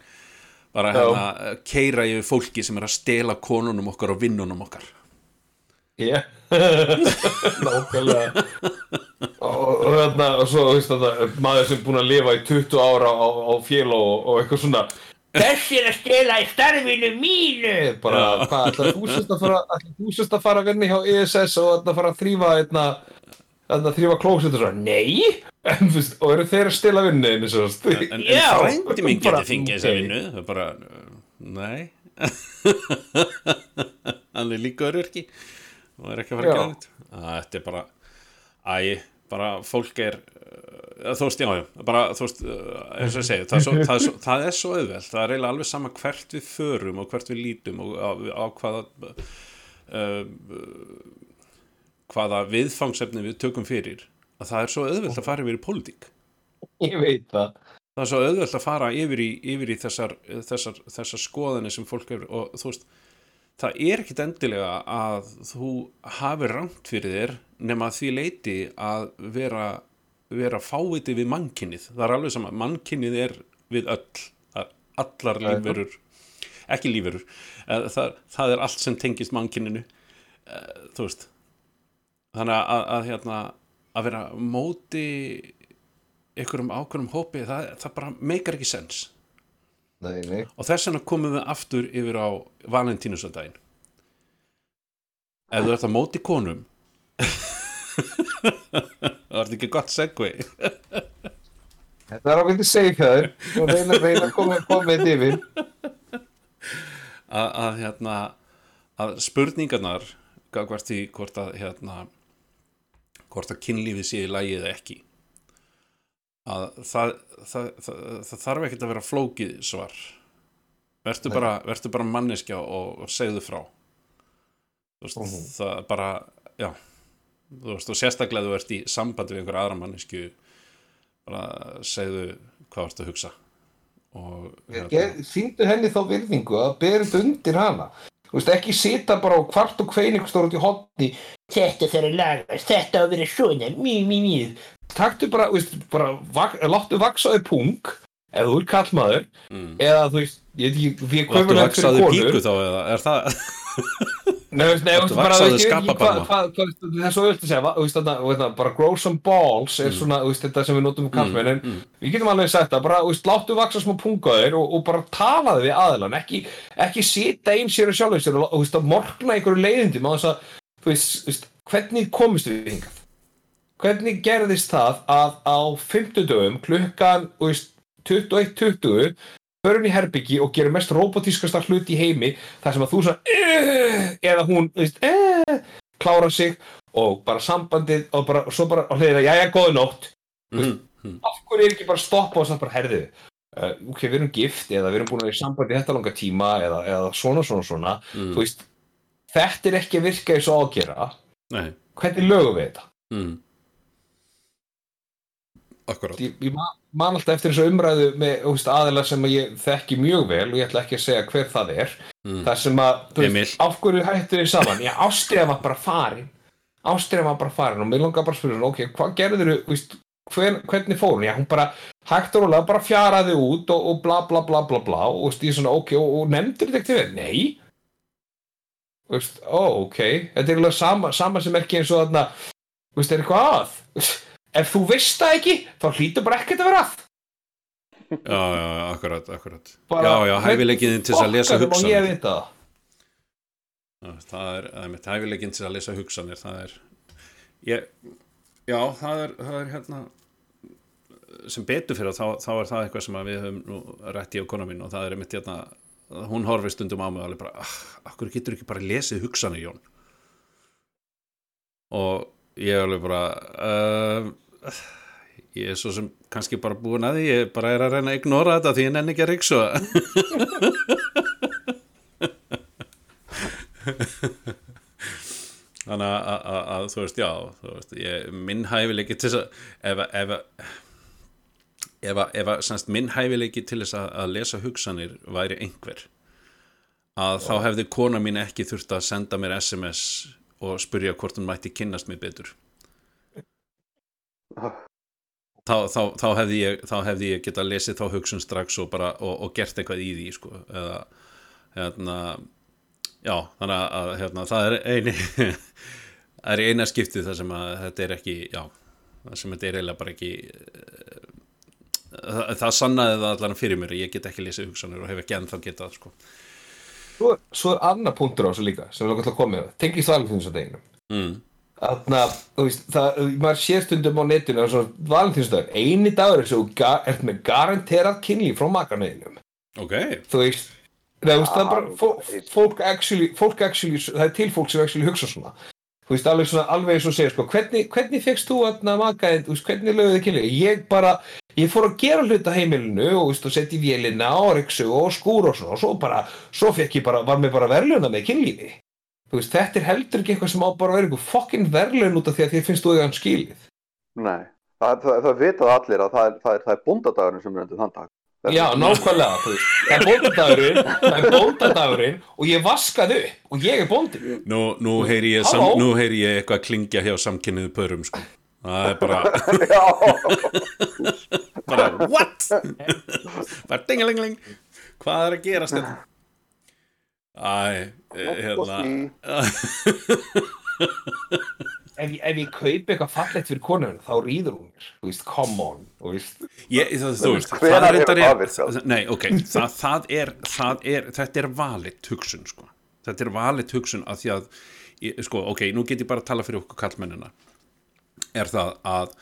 bara hérna, keira yfir fólki sem er að stela konunum okkar og vinnunum okkar. Já, nákvæmlega. Og, og, þarna, og svo, þú veist þetta, maður sem er búinn að lifa í 20 ára á, á fél og, og eitthvað svona Þessi er að stela í starfinu mínu! Bara, hvað, ætlar þú sérst að fara, ætlar þú sérst að fara að vinna hjá ESS og ætlar að fara að þrýfa, að þrýfa klósett og svo, nei! En, veist, og eru þeir að stela vinnu En, en, en frændi Bara, geti fengið þessa vinnu, það er bara, uh, nei, hann er líka öryrki og er ekki að fara að gera þetta. Þetta er bara, æ, bara fólk er, uh, þú veist, já, já, bara, þú veist, uh, eins og ég segi, það er, svo, það, er svo, það er svo auðvelt, það er eiginlega alveg sama hvert við förum og hvert við lítum og á, á hvaða, uh, hvaða viðfangsefni við tökum fyrir, að það er svo auðvelt að fara yfir í pólitík Ég veit það. það er svo auðvelt að fara yfir í, yfir í þessar, þessar, þessar skoðanir sem fólk hefur og þú veist það er ekkit endilega að þú hafi rangt fyrir þér nema því leiti að vera, vera fáviti við mannkinnið það er alveg sama, mannkinnið er við öll, allar lífverur. Ekki lífverur. Eh, það, það er allt sem tengist mannkinninu Eh, þú veist. Þannig að, að, hérna að vera móti einhverjum ákveðnum hópi það, það bara meikar ekki sens Nei, nei. og þess vegna komum við aftur yfir á valentínusardaginn ef þú ert að móti konum það var ekki gott segvi Þetta er hjá þér og reyna, reyna að koma, koma með þetta yfir. að, að hérna að spurningarnar gagvart því hvort að hérna hvort að kynlífið sé í lagi eða ekki að það, það, það, það þarf ekkert að vera flókið svar. Verður bara, vertu bara manneskja og, og segðu frá. Þú veist, það er bara já, þú veist, og sérstaklega þú ert í sambandi við einhver aðra mannesku bara segðu hvað varst að hugsa. Og hérna, Sýndu henni þá virðingu að berið undir hana. Þú veist, ekki sita bara á kvart og kvein ykkur stór út í hotni. Þetta þarf að lagast, þetta á að vera svona, mjög, mjög, mjög. Taktu bara, veist, bara, vak, láttu vaksaði pung, ef þú er kallmaður, eða þú veist, ég veit ekki, við Láttu erum vaksaði píku þá eða er það Nei, veist, nei, Láttu veist, bara, það er svo öll að segja, veist, þarna, veist, bara grow some balls er svona, þú veist, þetta sem við notum um kallmenn, en við getum alveg sagt það, bara, láttu vaksa smá pungaðir og, og bara talaði við aðilan, ekki, ekki sita einn sér og sjálfur sér og, að morgna einhverju að, veist, hvernig komist við hingað? Hvernig gerðist það að á 50 dögum, klukkan, þú veist, 21.20, förum í herbyggi og gerum mest robotískasta hlut í heimi þar sem að þú svo "Eh", eða hún eh, klára sig og bara sambandið og bara, og svo bara á hliðina, jæja, góða nótt Mhm. af hverju er ekki bara stoppa og það bara herðu uh, ok, við erum gift eða við erum búin að vera í sambandi þetta langa tíma eða, eða svona, svona, svona Mm. þú veist, þetta er ekki að virka eins og á að gera Nei. hvernig lögum við þetta? mm. Akkurat. Ég, ég ma- man alltaf eftir þessu umræðu með veist, aðila sem ég þekki mjög vel og ég ætla ekki að segja hver það er Mm. þar sem að, þú veist, af hverju hættu þið saman? Já, ástriða var bara farin. Ástriða var bara farin og mér langar bara að spyrja hún, ok, hvað gerður þú, veist hver, hvernig fór hún, já, hún bara hægt og rólega bara fjaraði út og, og bla bla bla bla bla og ég svona, ok, og, og nefndir þetta ekki við, nei. Þú veist, ó, ok. Þetta er alveg sama, sama sem ekki eins og þarna þú veist, er eitthvað að ef þú veist það ekki, þá hlýtur bara ekkert að vera að. Já, já, akkurat, akkurat. Bara, Já, já, hæfileikin til að lesa hugsanir. það? Er, það er mitt hæfileikin til að lesa hugsanir Það er ég, Já, það er, það er hérna sem betur fyrir þá, þá er það eitthvað sem við höfum nú rætt í á kona mín og það er mitt hérna hún horfir stundum á mig og alveg bara ah, akkur getur ekki bara lesið hugsanir Jón? Og ég er alveg bara uh, ég er svo sem kannski bara búin að því ég bara er að reyna að ignora þetta því ég nenni ekki að riksu þannig að, þú veist, já þú veist, ég, minn hæfileiki til þess að ef, að- ef, að- ef, að- semst, minn hæfileiki til þess að, að lesa hugsanir væri einhver að þá hefði kona mín ekki þurft að senda mér SMS og spurja hvort hún mætti kynnast mér betur þá, þá, þá hefði ég þá hefði ég geta lesið þá hugsun strax og bara, og, og gert eitthvað í því sko, eða hérna já, þannig að- hérna, það er eini það er eina skiptið þar sem að þetta er ekki já, það sem þetta er eiginlega bara ekki eh, það, það sannaði það allan fyrir mér ég get ekki lesið hugsanir og hef ekki ennþá getað sko. Svo, svo er annar punktur á þessu líka sem við til að koma með, tengist valentínsdaginum mm. Þú veist, það, maður sér stundum á netinu og svona valentínsdagur, eini dagur er ga, ert með garanterað kynlíf frá makarneðinum ok, þú veist, þú veist, það er bara fólk, fólk, actually, fólk actually, það er til fólk sem actually hugsa svona. Þú veist, alveg svona, alveg eins og segir, sko, hvernig, hvernig fegst þú að þú veist, hvernig lögðu þið kynlíf? Ég bara, ég fór að gera hluta heimilinu og, þú veist, og setja í vélina og ryksu og skúr og svona, og svo bara svo fekk ég bara, var mér bara verðluna með kynlífi. þú veist, þetta er heldur ekki eitthvað sem á bara að vera einhver fokkin verðlun út af því að þér finnst þú eða hann skilið. Nei, það, það, það vitað allir að það er, það er, það er bóndadagurinn sem er undir þann dag. Já, nákvæmlega, þú veist, það er bóndadagurinn, það er bóndadagurinn og ég vaskaði upp og ég er bóndi. Nú, nú heyri ég, sam, nú heyri ég eitthvað klingja hjá samkynniðu pörum sko. það er bara bara what? Bara dingalingling hvað er að gerast þetta æ, eh, hérna Ef, ég- ef ég kaupi eitthvað fallegt fyrir konun, þá rýður hún mér, þú veist, come on, þú veist. Ég, það, þú veist, það er er, virkað? nei, ok, það, það er, það er, þetta er valit hugsun, sko. Þetta er valit hugsun að því að, ég, sko, ok, nú get ég bara að tala fyrir okkur kallmennina. Er það að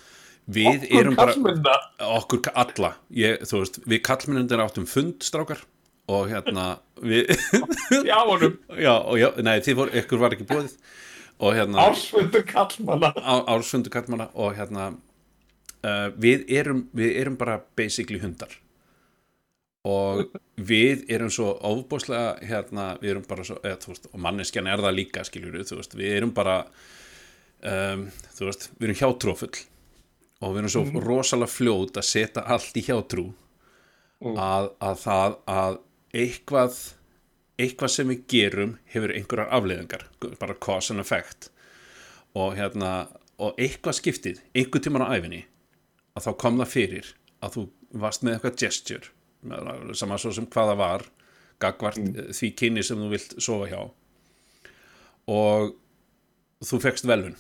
við Okkur erum bara, karlmennina? okkur alla, ég, þú veist, við kallmennina áttum fund, strákar, og hérna, við, Já, já, og já, nei, þið voru, ykkur var ekki bóðið, og hérna, ársfundur kallmanna. á, ársfundu kallmanna og hérna uh, við, erum, við erum bara basically hundar. Og við erum svo ofbúslega hérna, við erum bara svo eða, þú veist, og manneskjan er það líka skiljur þú veist, við erum bara um, þú veist, við erum hjátrúfull. Og við erum svo rosalega fljót að setja allt í hjátrú. Að, að það að eitthvað eitthvað sem við gerum hefur einhverjar afleiðingar, bara cause and effect. Og hérna og eitthvað skiptið, einhver tíman á æfinni að þá kom það fyrir að þú varst með eitthvað gesture með- sama svo sem hvað það var gagvart mm. því kynni sem þú vilt sofa hjá. Og þú fekst velun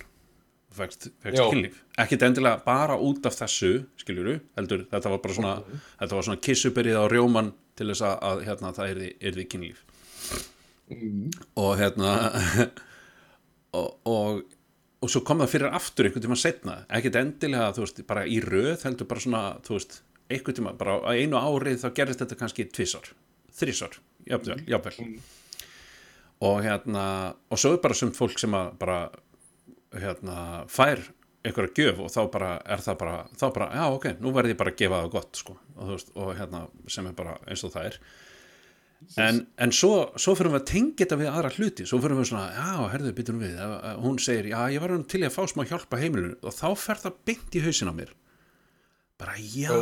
Já. kynlíf. Ekkit endilega bara út af þessu skiljuru, heldur, þetta var bara svona þetta var svona kissuberið á rjóman til þess að, að hérna, það yrði, yrði kynlíf. Og hérna og, og og svo kom það fyrir aftur einhvern tíma setna, ekkert endilega þú veist, bara í röð heldur bara svona þú veist, einhvern tíma, bara á einu árið þá gerist þetta kannski tvisar þrísar, jafnvel, jafnvel. Og hérna og svo er bara sumt fólk sem að bara hérna fær einhverja gjöf og þá bara er það bara þá bara, já ok, nú verð ég bara að gefa það gott sko, og, veist, og hérna sem er bara eins og það er. En, en svo, svo fyrir við að tengja þetta við aðra hluti, svo fyrir við svona já, herðu, byttum við, hún segir já, ég var til í að fá smá hjálpa heimilinu og þá fer það beint í hausin á mér. Bara, já,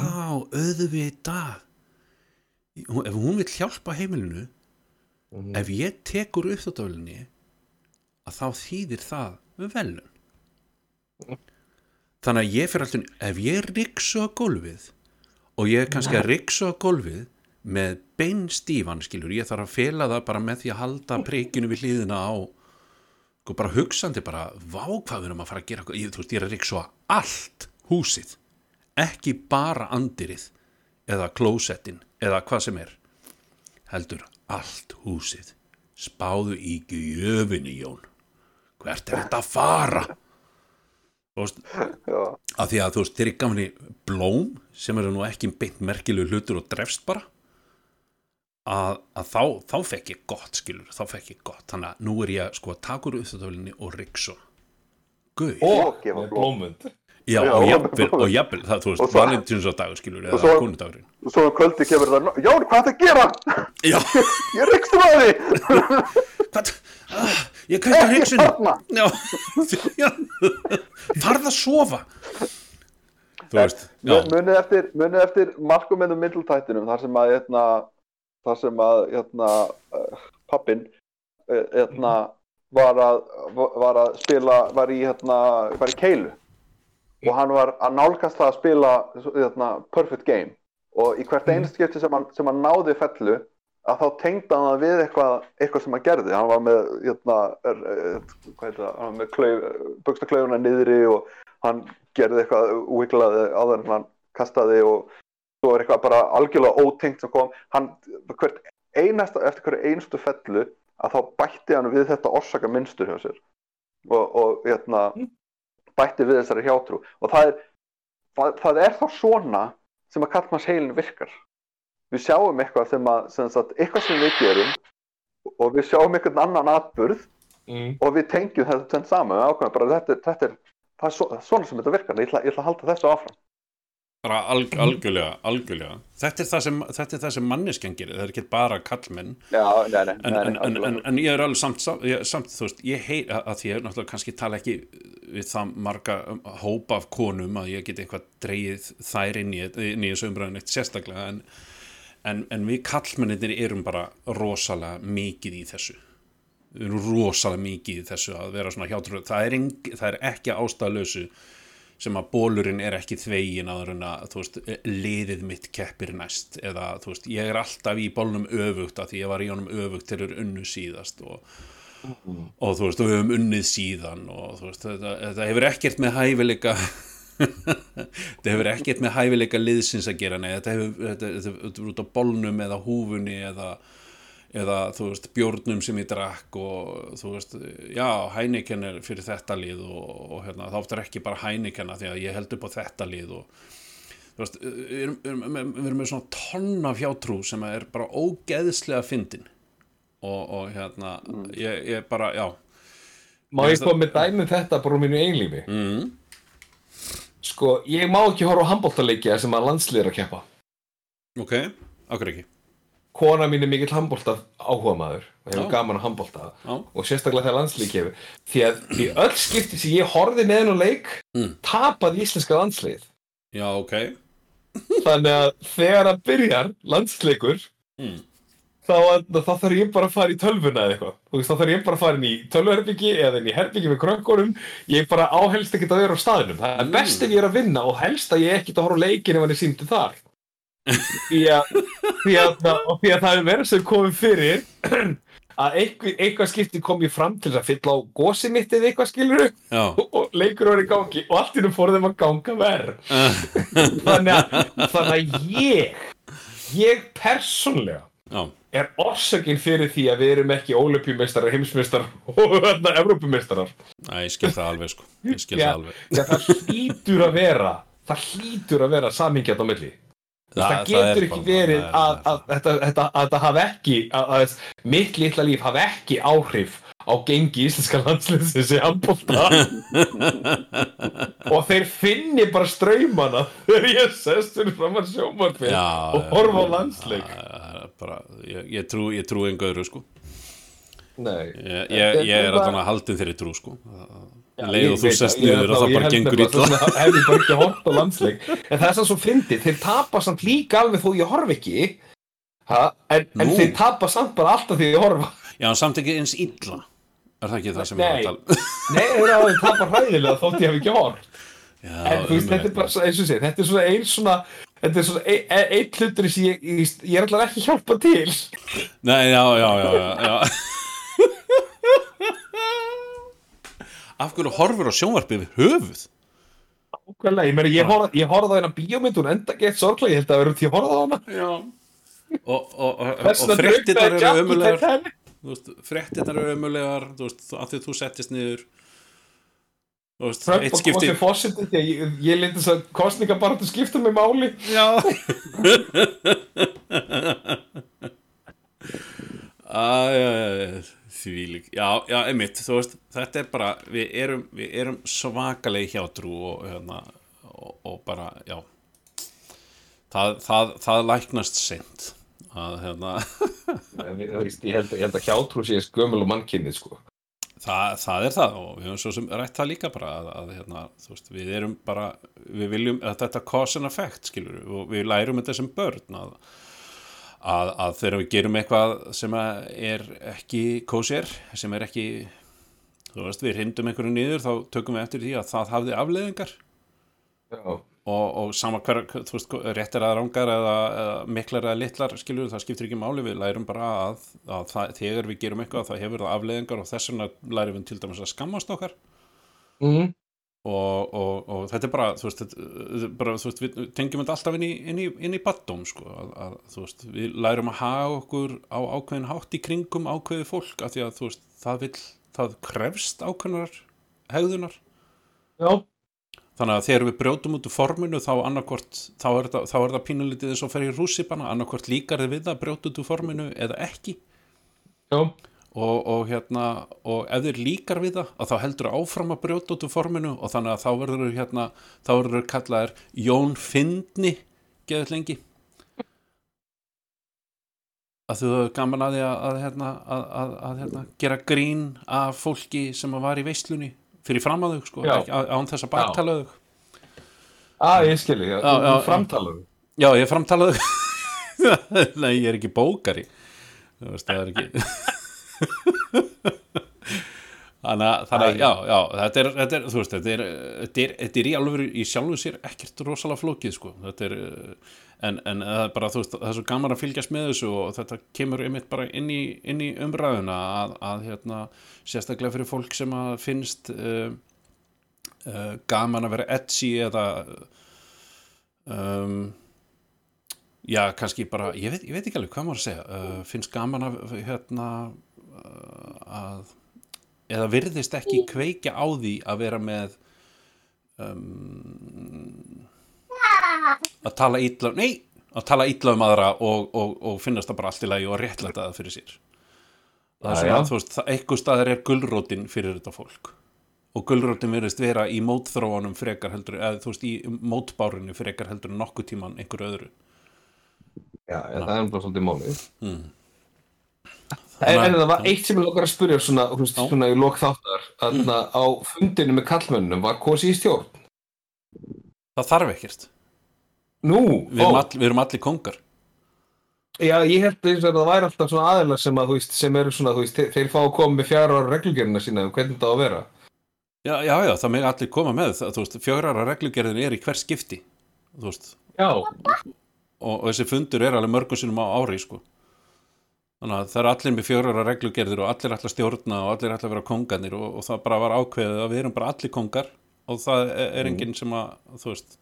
auðvitað. Hún- ef hún vil hjálpa heimilinu ef ég tekur uppþóttavélinni að þá þýðir það með velun þannig að ég fyrir alltaf ef ég riksu á gólfið og ég er kannski að riksu á gólfið með beinstífan skilur, ég þarf að fela það bara með því að halda prikinu við hlýðina á sko bara hugsandi bara vá hvað við erum að fara að gera ég, þú veist, ég er að riksu á allt húsið ekki bara andirið eða klósettin eða hvað sem er heldur allt húsið. Spáðu í gjöfinni Jón hvert er þetta að fara. Þú veist að því að þú veist, þeir eru gamni blóm sem eru nú ekki beint merkilegu hlutur og drefst bara. Að, að þá, þá fekk ég gott skilur, þá fekk ég gott. Þannig að nú er ég sko að taka úr uppþáttavélinni og riksu Guð, Og blómund. Já, já, og jafnvel, og jafnvel það, þú veist, valentínsadagur skilur, eða svo- konudagurinn. og svo um kvöldi kemur það Jón, hvað það gera? já, Ég rykst á því hvað ah, ég kætti Ekki riksinu þarna. já, já. Farð að sofa. Þú veist, já, munið eftir, munið eftir markumennum middltættinum þar sem að hérna, þar sem að hérna, uh, pappin uh, hérna, var, að, var að spila var í, hérna, var í keilu og hann var að nálgast það að spila hérna, perfect game. Og í hvert einst skipti sem hann, sem hann náði fellu að þá tengda hann það við eitthvað, eitthvað sem hann gerði. Hann var með hérna, er, það, hann var með klauf, buxnaklaufuna niðri og hann gerði eitthvað úviklaði áður en hann kastaði og svo er eitthvað bara algjörlega ótengt sem kom. Hann, hvert einasta, eftir hverju einstu fellu að þá bætti hann við þetta orsaka minnstur hjá sér. Og, og hérna, bætti við þessari hjátrú. Og það er, það, það er þá svona sem að kallmanns heilin virkar. Við sjáum eitthvað sem að sem sagt, eitthvað sem við gerum og við sjáum einhvern annan atburð Mm. og við tengjum þetta saman. Ákveðum bara þetta, er- þetta er, er svo, svona sem þetta virkar. Ég ætla, ég ætla að halda þessu áfram bara alg, algjörlega, algjörlega. Þetta er það sem, þetta er það sem manneskjan gerir það er ekki bara kallmenn Já, nei, nei, en, nei, en, en, en, ég er alveg samt, samt, þú veist, ég hei að ég náttúrulega kannski tala ekki við það marga um, hópa af konum að ég get eitthvað dreigið þær inn í, inn í þessu umræðin eitt sérstaklega en, en, en við kallmenninir erum bara rosalega mikið í þessu. Við erum rosalega mikið í þessu að vera svona hjátrú það er, það er ekki ástæðalösu sem að bólurinn er ekki þvegin áður en að þú veist, liðið mitt keppir næst. Eða þú veist, ég er alltaf í bólnum öfugt að því ég var í honum öfugt til þeir unnu síðast og, og þú veist, og við höfum unnið síðan og þú veist, þetta, þetta hefur ekkert með hæfileika þetta hefur ekkert með hæfileika liðsins að gera, nei, þetta hefur þetta, þetta, þetta er út á bólnum eða húfunni eða eða þú veist bjórnum sem ég drakk og þú veist, já Heineken er fyrir þetta lið og, og hérna, þá oftar ekki bara Heinekena því að ég held upp á þetta lið og þú veist, við erum, erum, með svona tonn af hjátrú sem er bara ógeðslega fyndin og, og hérna ég, ég bara, já Má ég koma með dæmi um þetta bara úr mínu einlífi? mm. Sko, ég má ekki horfa á handbóltaleikja sem að landslið er að keppa. ok, okkur ekki Kona mín er mikill handbólta áhuga maður og hefur gaman á handbólta Já. og sérstaklega þegar landslið kefur. Því að í öll skipti sem ég horfði með hennu leik Mm. tapaði íslenska landslið. já, ok Þannig að þegar það byrjar landsleikur mm. þá, þá þarf ég bara að fara í tölvuna eða eitthvað. Þú veist, þá þarf ég bara að fara inn í tölvuherbyggi eða inn í herbyggi með krökkunum. Ég bara áhelst ekki að vera á staðinum. Það er best ef ég er að vinna og helst að ég ekkert að horfa leikin ef hann er síndi þar. Að, því að, því að það er verið sem komið fyrir að eitthvað, eitthvað skipti kom ég fram til að fylla á gósi mitt eða eitthvað skilur já, og leikur var í gangi og allt í nú fór þeim að ganga verð þannig þannig að ég ég persónlega já, er orsökin fyrir því að við erum ekki ólepjumeistarar, heimsmeistarar og þarna Evrópumeistarar. Æ, ég skil það alveg sko. Já, það alveg. Já, það hlýtur að vera það hlýtur að vera samingjarn á milli það, það getur ekki verið það er- að, að, þetta, þetta, að þetta hafi ekki að, að mitt litla líf hafi ekki áhrif á gengi íslenska landsliðsins í handbólta og þeir finni bara straumana þegar ég sest fyrir fram að sjómarfið og horfa á landsleik. Það bara, ég, ég trú, trú öðru sko. Nei. Ég, ég, ég er að haldin þeirri trú sko leið og þú sest það, niður og það bara gengur nefnilega, illa. þess vegna hef ég bara ekki hort á landsleik. En það er sann svo fyndið, þeir tapa samt líka alveg þó ég horf ekki. Ha? en, en þeir tapa samt bara alltaf því ég horfa. Já, samt ekki eins illa. Er það ekki það sem ég Nei. að tala nei, þeir eru að tapa hræðilega þótt ég hef ekki hort Já, en þú veist, þetta er bara eins og sé þetta er svona einn svona þetta er svona ein- ein- einn hlutur sem ég, ég, ég er alltaf ekki að hjálpa til. Nei, já, já, já, já. Af hverju horfur á sjónvarpið við höfuð? Ákveðlega, ég, meina, ég, horf, ég horfði á hérna bíómynd hún enda gett sorglega, ég held að verður því að horfa á hana. Já. Og, og, og, drukknaði eru ömulegar Titanic. Þú veist, Fréttinar eru ömulegar Þú veist, að því að þú settist niður. Þú veist, Trump eitt og skipti kosið fósiti því að ég, ég lindi þess að kostningabaratu skipta mig máli. Já. Æ, því lík já, já, einmitt, þú veist þetta er bara, við erum, við erum svakalegi hjátrú og, hérna, og, og bara, já það, það, það læknast seint að hérna veist, ég held, ég held að hjátrú sé skömmul og mannkynni sko. það, það er það og við höfum svo sem rætt það líka bara að, að hérna, þú veist, við erum bara við viljum þetta cause and effect skilur, og við lærum þetta sem börn að, að, að þegar við gerum eitthvað sem er ekki kosher, sem er ekki þú veist, við hrindum einhverju niður þá tökum við eftir því að það hafði afleðingar Já. og, og sama hver, þú veist, réttir að rángar eða, eða miklar eða litlar skilur, það skiptir ekki máli, við lærum bara að, að það, þegar við gerum eitthvað það hefur það afleðingar og þess vegna lærum við til dæmis að skammast okkar mm. Og, og, og þetta er bara þú veist, þetta, bara, þú veist við tengjum þetta alltaf inn í, inn í, inn í baddóm sko, að, að, þú veist, við lærum að haga okkur á ákveðin hátt í kringum ákveði fólk af því að þú veist, það vil það krefst ákveðnar hegðunar Já. þannig að þegar við brjótum út úr forminu þá annarkvort, þá er það, þá er það pínulítið eins og fer í rússipana, annarkvort líkar þið við það brjóta út úr forminu eða ekki Já. Og, og hérna og ef þér líkar við það að þá heldur áfram að brjóta út úr forminu og þannig að þá verður hérna þá verður kallaðir Jón Fyndni geðið lengi að þú hefur gaman að því að, að, hérna, að, að, að hérna, gera grín af fólki sem var í veislunni fyrir fram að þau sko, ekki, án þess að baktala þau að ég skilji, framtalaðu Já, ég framtalaði Nei, ég er ekki bókari. Það er ekki Þannig að, já, já, þetta er, þetta er, þú veist, þetta er, þetta er, þetta er í alveg í sjálfu sér ekkert rosalega flókið, sko, þetta er, eh, en, en það er bara, þú veist, það er svo gaman að fylgjast með þessu og þetta kemur einmitt bara inn í, inn í umræðuna að, að, hérna, sérstaklega fyrir fólk sem að finnst uh, uh, gaman að vera edgy eða, um, já, kannski bara, ég veit, ég veit ekki alveg hvað maður að segja, uh, finnst gaman að, hérna, að, eða virðist ekki kveikja á því að vera með um, að tala ítla nei, að tala ítla um aðra og, og, og finnast það bara allt í lagi og réttlæta það fyrir sér það er já. þú veist, eitthvað staðar er gulrótin fyrir þetta fólk og gulrótin virðist vera í mótþróanum frekar heldur, eða þú veist, í mótbárinu frekar heldur nokkuð tíman einhverju öðru já, það er bara svolítið málið mm. En, en það var eitt sem ég lokkar að spyrja svona, þú veist, svona í lok þáttar Mm. á fundinu með kallmönnum var kosið í stjórn það þarf ekkert Nú, við erum, all, við erum allir kongar Já, ég held að það væri alltaf svona aðeinar sem að, þú veist, sem eru svona, þú veist, þeir, fá að koma með fjara ára reglugerina sína um hvernig það á að vera. Já, já, já, það með allir koma með það, þú veist, fjögrara reglugerðin er í hver skipti, þú veist, Já. og, og þessi fundur er alveg mörgum sinum á ári, sko. Þannig að það eru allir með fjögrara reglugerðir og allir ætla að stjórna og allir ætla að vera kongarnir og, og það bara var ákveðið að við erum bara allir kongar og það er, er enginn sem að, þú veist,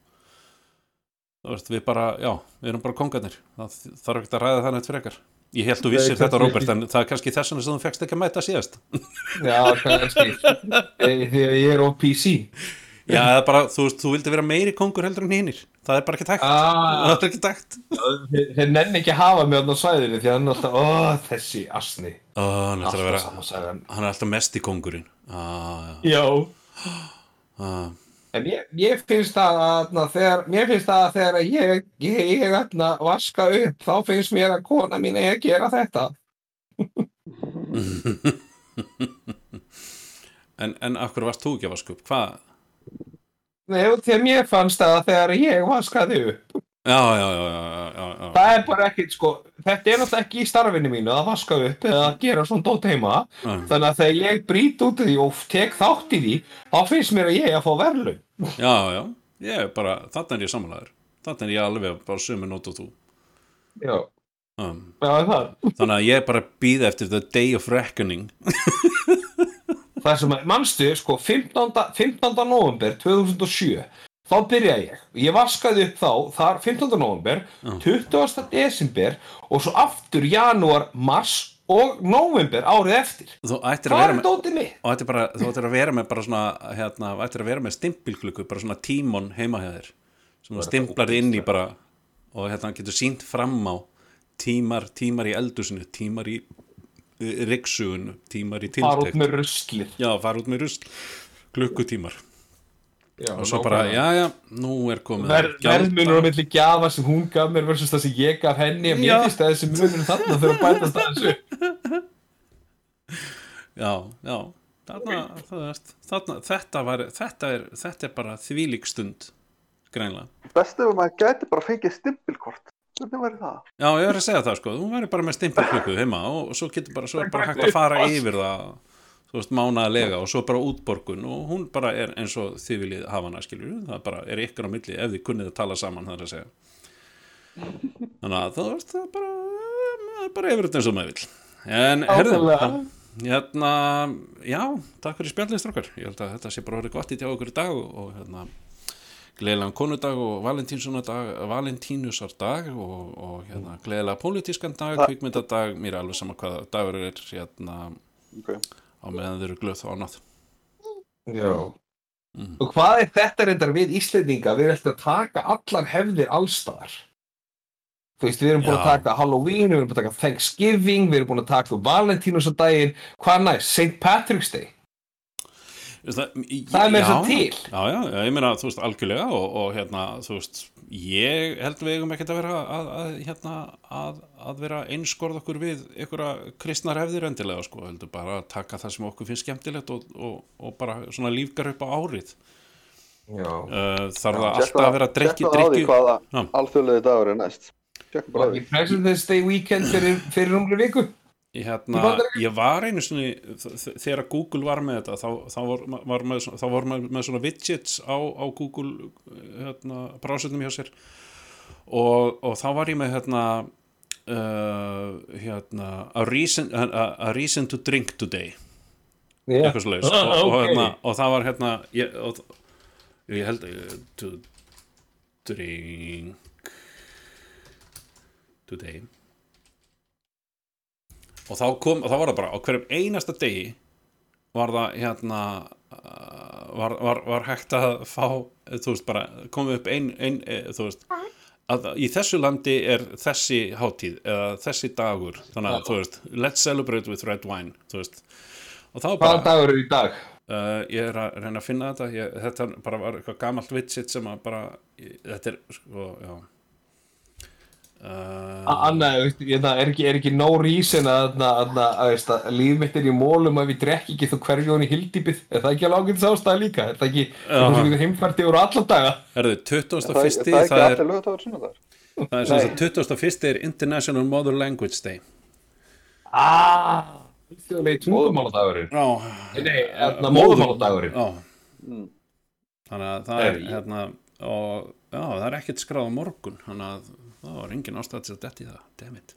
þú veist, við bara, já, við erum bara kongarnir, það þarf ekki að ræða það neitt frekar. Ég held þú vissir þetta, ekki. en það er kannski þess vegna sem þú fegst ekki að mæta síðast. Já, kannski. Þegar ég er á PC. Já, bara, þú veist, þú vildi vera meiri kongur heldur en hinnir. Það er bara ekki tækt. Ah. Það er ekki tækt. Þeir, nenni ekki að hafa mig á svæðinu því að hann er alltaf, ó, þessi asni. Ó, hann er að vera, hann er alltaf mest í kongurinn. Ah, já. Já. Ah. En ég, ég finnst það að þegar, mér finnst það að þegar ég, ég, ég atna, vaska upp, þá finnst mér að kona mín er að gera þetta. en, en akkur varst þú ekki að vaska upp? Hvað? Nei, þegar mér fannst það að þegar ég vaskaði upp. Já, já, já, já. Það er bara ekkit, sko, þetta er náttúrulega ekki í starfinu mínu að vaska upp eða að gera svona dót heima. Þannig að þegar ég brýt út af því og tek þátt í því, þá finnst mér að ég að fá verðlun. Já, já, ég er bara, þarna er ég samanlegaður. Þarna er ég alveg bara sömu nót og þú. Já. Um, Já, það. þannig að ég er bara að býða eftir the day of reckoning. Það sem að, manstu, sko, 15. 15. november 2007, þá byrjaði ég. Ég vaskaði upp þá, þar 15. november, 20. desember og svo aftur janúar, mars og november árið eftir. Þú ættir að Hvað vera er með... dótið mitt? Og ættir bara, þú ættir að vera með bara svona, hérna, þú ættir að vera með stimpilklukku, bara svona tímon heima hjá þér. Sem stimplar inn í bara, og hérna getur sínt fram á tímar, tímar í eldusinu, tímar í riksugun, tímar í Fara út með ruslið. Já, fara út með rusl, klukkutímar. Já, og svo bara, já, já, nú er komið að Ver, verðmunur á milli gjafa sem hún gaf mér versus það sem ég gaf henni en Já. mér finnst að þessi munur þarna þurfa að bæta þessu Já, já, þarna, það veist, þarna, þetta, var, þetta, er, þetta er bara þvílík stund, greinlega. Best ef maður gæti bara fengið stimpilkort. Hvernig væri það? Já, ég er að segja það sko, þú væri bara með stimpilklukku heima og, svo getur bara, svo er bara hægt að fara yfir það, þú veist, mánaðlega og svo bara útborgun og hún bara er eins og þið viljið hafa hana, skilur það bara er ykkur á milli ef þið kunnið að tala saman, það er að segja. Þannig að þú veist, það er bara, er bara yfir þetta eins og maður vill. En, herðu, Ákaflega. hérna, já, takk fyrir spjallið strákar, ég held að þetta sé bara orðið gott í tjá okkur í dag og, og hérna, gleðilegan konudag og valentínusar dag og, og hérna, gleðilega pólitískan dag, kvikmyndadag mér er alveg sama hvað dagur er hérna Ok. á meðan þau eru glöð og annað Já Og hvað er þetta reyndar við Íslendinga? Við alltaf að taka allar hefðir allstaðar Þú veist, við erum búin að Já. taka Halloween, við erum búin að taka Thanksgiving, við erum búin að taka Valentínusardaginn, hvað næst? St. Patrick's Day. Það, Það er já, svo til. Já, já, já, ég meina, þú veist, algjörlega og, og hérna, þú veist, ég held við eigum ekkert að vera að, að, hérna, að, að vera einskorð okkur við einhverja kristnar hefðir endilega, sko, heldur bara að taka það sem okkur finnst skemmtilegt og, og, og bara svona lífgar upp á árið. Já. Uh, þarf það alltaf að vera drikki, tékka á því drikki. hvaða Já. alþjóðlegi dagur er næst Var því ekki President's Day weekend fyrir, umri viku? Ég, hérna, ég var einu svona þegar Google var með þetta þá, þá, var, var með, svona- þá var með, með svona widgets á, á Google hérna, brásöndum hjá sér. Og, og þá var ég með hérna uh, hérna a reason, a, a reason to drink today. Já. eitthvað svo leiðis og, og, hérna, og það var hérna ég, og, ég held uh, to drink today og þá kom, þá var það bara á hverjum einasta degi var það hérna uh, var, var, var hægt að fá þú veist bara, komið upp ein, ein e, þú veist að í þessu landi er þessi hátíð eða þessi dagur, þannig að þú veist let's celebrate with red wine þú veist, og þá Hvaða bara dagur er í dag? Uh, ég er að reyna að finna þetta. Ég, þetta bara var eitthvað gamalt widget sem að bara, ég, þetta er sko, já uh, Anna, veist, ég, það er ekki, er ekki no reason að, að, að, að, veist, að líf mitt er í mólum að við drekki ekki þú hverju hún í hildýpið. Er það ekki alveg ágætis ástæða líka? Er það ekki, þú við heimfærti úr alla daga? Erðu, Er 21. það, er það ekki það er, allir lögadagur svona þar? það er sem sagt 21. er International Mother Language Day. Ah, Alþjóðlegi tungumáladagurinn. Já, Nei, hérna móðumáladagurinn þannig að það Er er hérna, og já, það er ekkert skráð á morgun þannig að það var engin ástæð til að detti það, dammit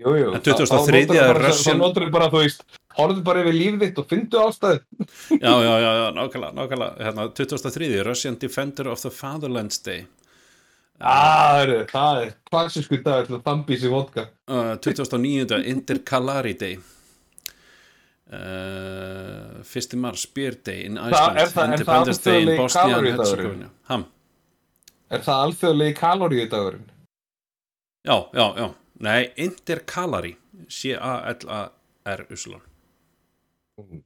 Jú, jú, En 23. er Russian Russian- Þá notur við bara, þú veist, horfðu bara yfir lífið þitt og fyndu ástæðu Já, já, já, já, nákvæmlega, nákvæmlega hérna, 23. Russian Defender of the Fatherlands Day Ah, heyrðu, það er klassísku dagur til að þambísi vodka uh, 2009. Intercalari Day uh, 1. mars Beer Day in Iceland er það- er það Independence Day in Bosnia and? Herzegovina Ham, Er það alþjóðlegi kaloríu dagurinn? já, já, já Nei, Intercalari C-A-L-A-R Uslun Mhm.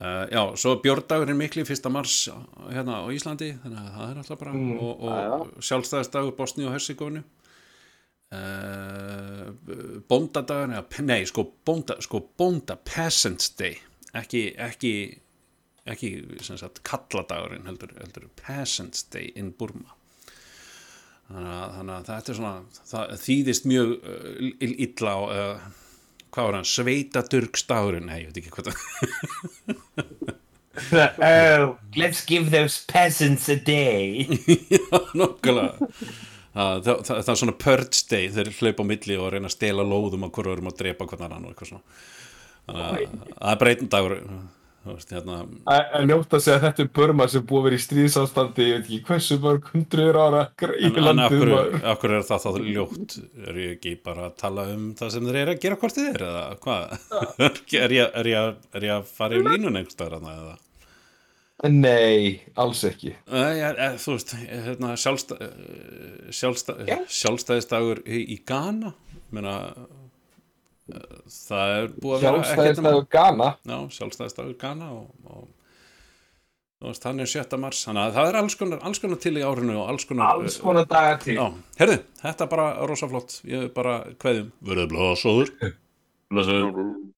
Uh, já, svo bjórdagurinn mikli 1. mars hérna á Íslandi þannig að það er alltaf bara Mm. og, og sjálfstæðisdagur Bosni og Herzegovinu uh, bóndadagur eða, nei, sko bónda, sko bónda Peasants Day ekki, ekki ekki sem sagt kalladagurinn heldur, heldur Peasants Day in Burma. Þannig að, þannig að þetta er svona það þýðist mjög uh, ill- illa á uh, hvað var hann, sveitadurgsdagurinn nei, ég veit ekki hvað það oh, let's give those peasants a day. Já, nokkulega það, það, það, það er svona purge day þeir hlaupa á milli og reyna að stela lóðum á hverju erum að drepa hvernig annan og eitthvað svona. Þannig að það er breytin dagur hérna En ljótt að segja að þetta er Burma sem búið að vera í stríðsástandi ég veit ekki hversu mörg hundruður ára en, í en landið akkur, maður. akkur er það þá ljótt? Er ég ekki bara að tala um það sem þeir eru að gera hvort þið er eða hvað? Er, ég, er, ég, er ég að fara í línun einhverstaðar þarna eða? Nei, alls ekki. Nei, ja, eh, þú veist, hérna, sjálfstæ, sjálfstæ, sjálfstæðisdagur í, Ghana. Meina, eh, það er búið að vera ekkert Sjálfstæðisdagur Ghana. Já, sjálfstæðisdagur Ghana og, og veist, hann er 7. mars. Þannig að það er alls konar, alls konar til í árinu og alls konar Alls konar dagar til. Já, herðu, þetta er bara rosa flott ég er bara kveðum, verður blóðsóður. Blóðsóður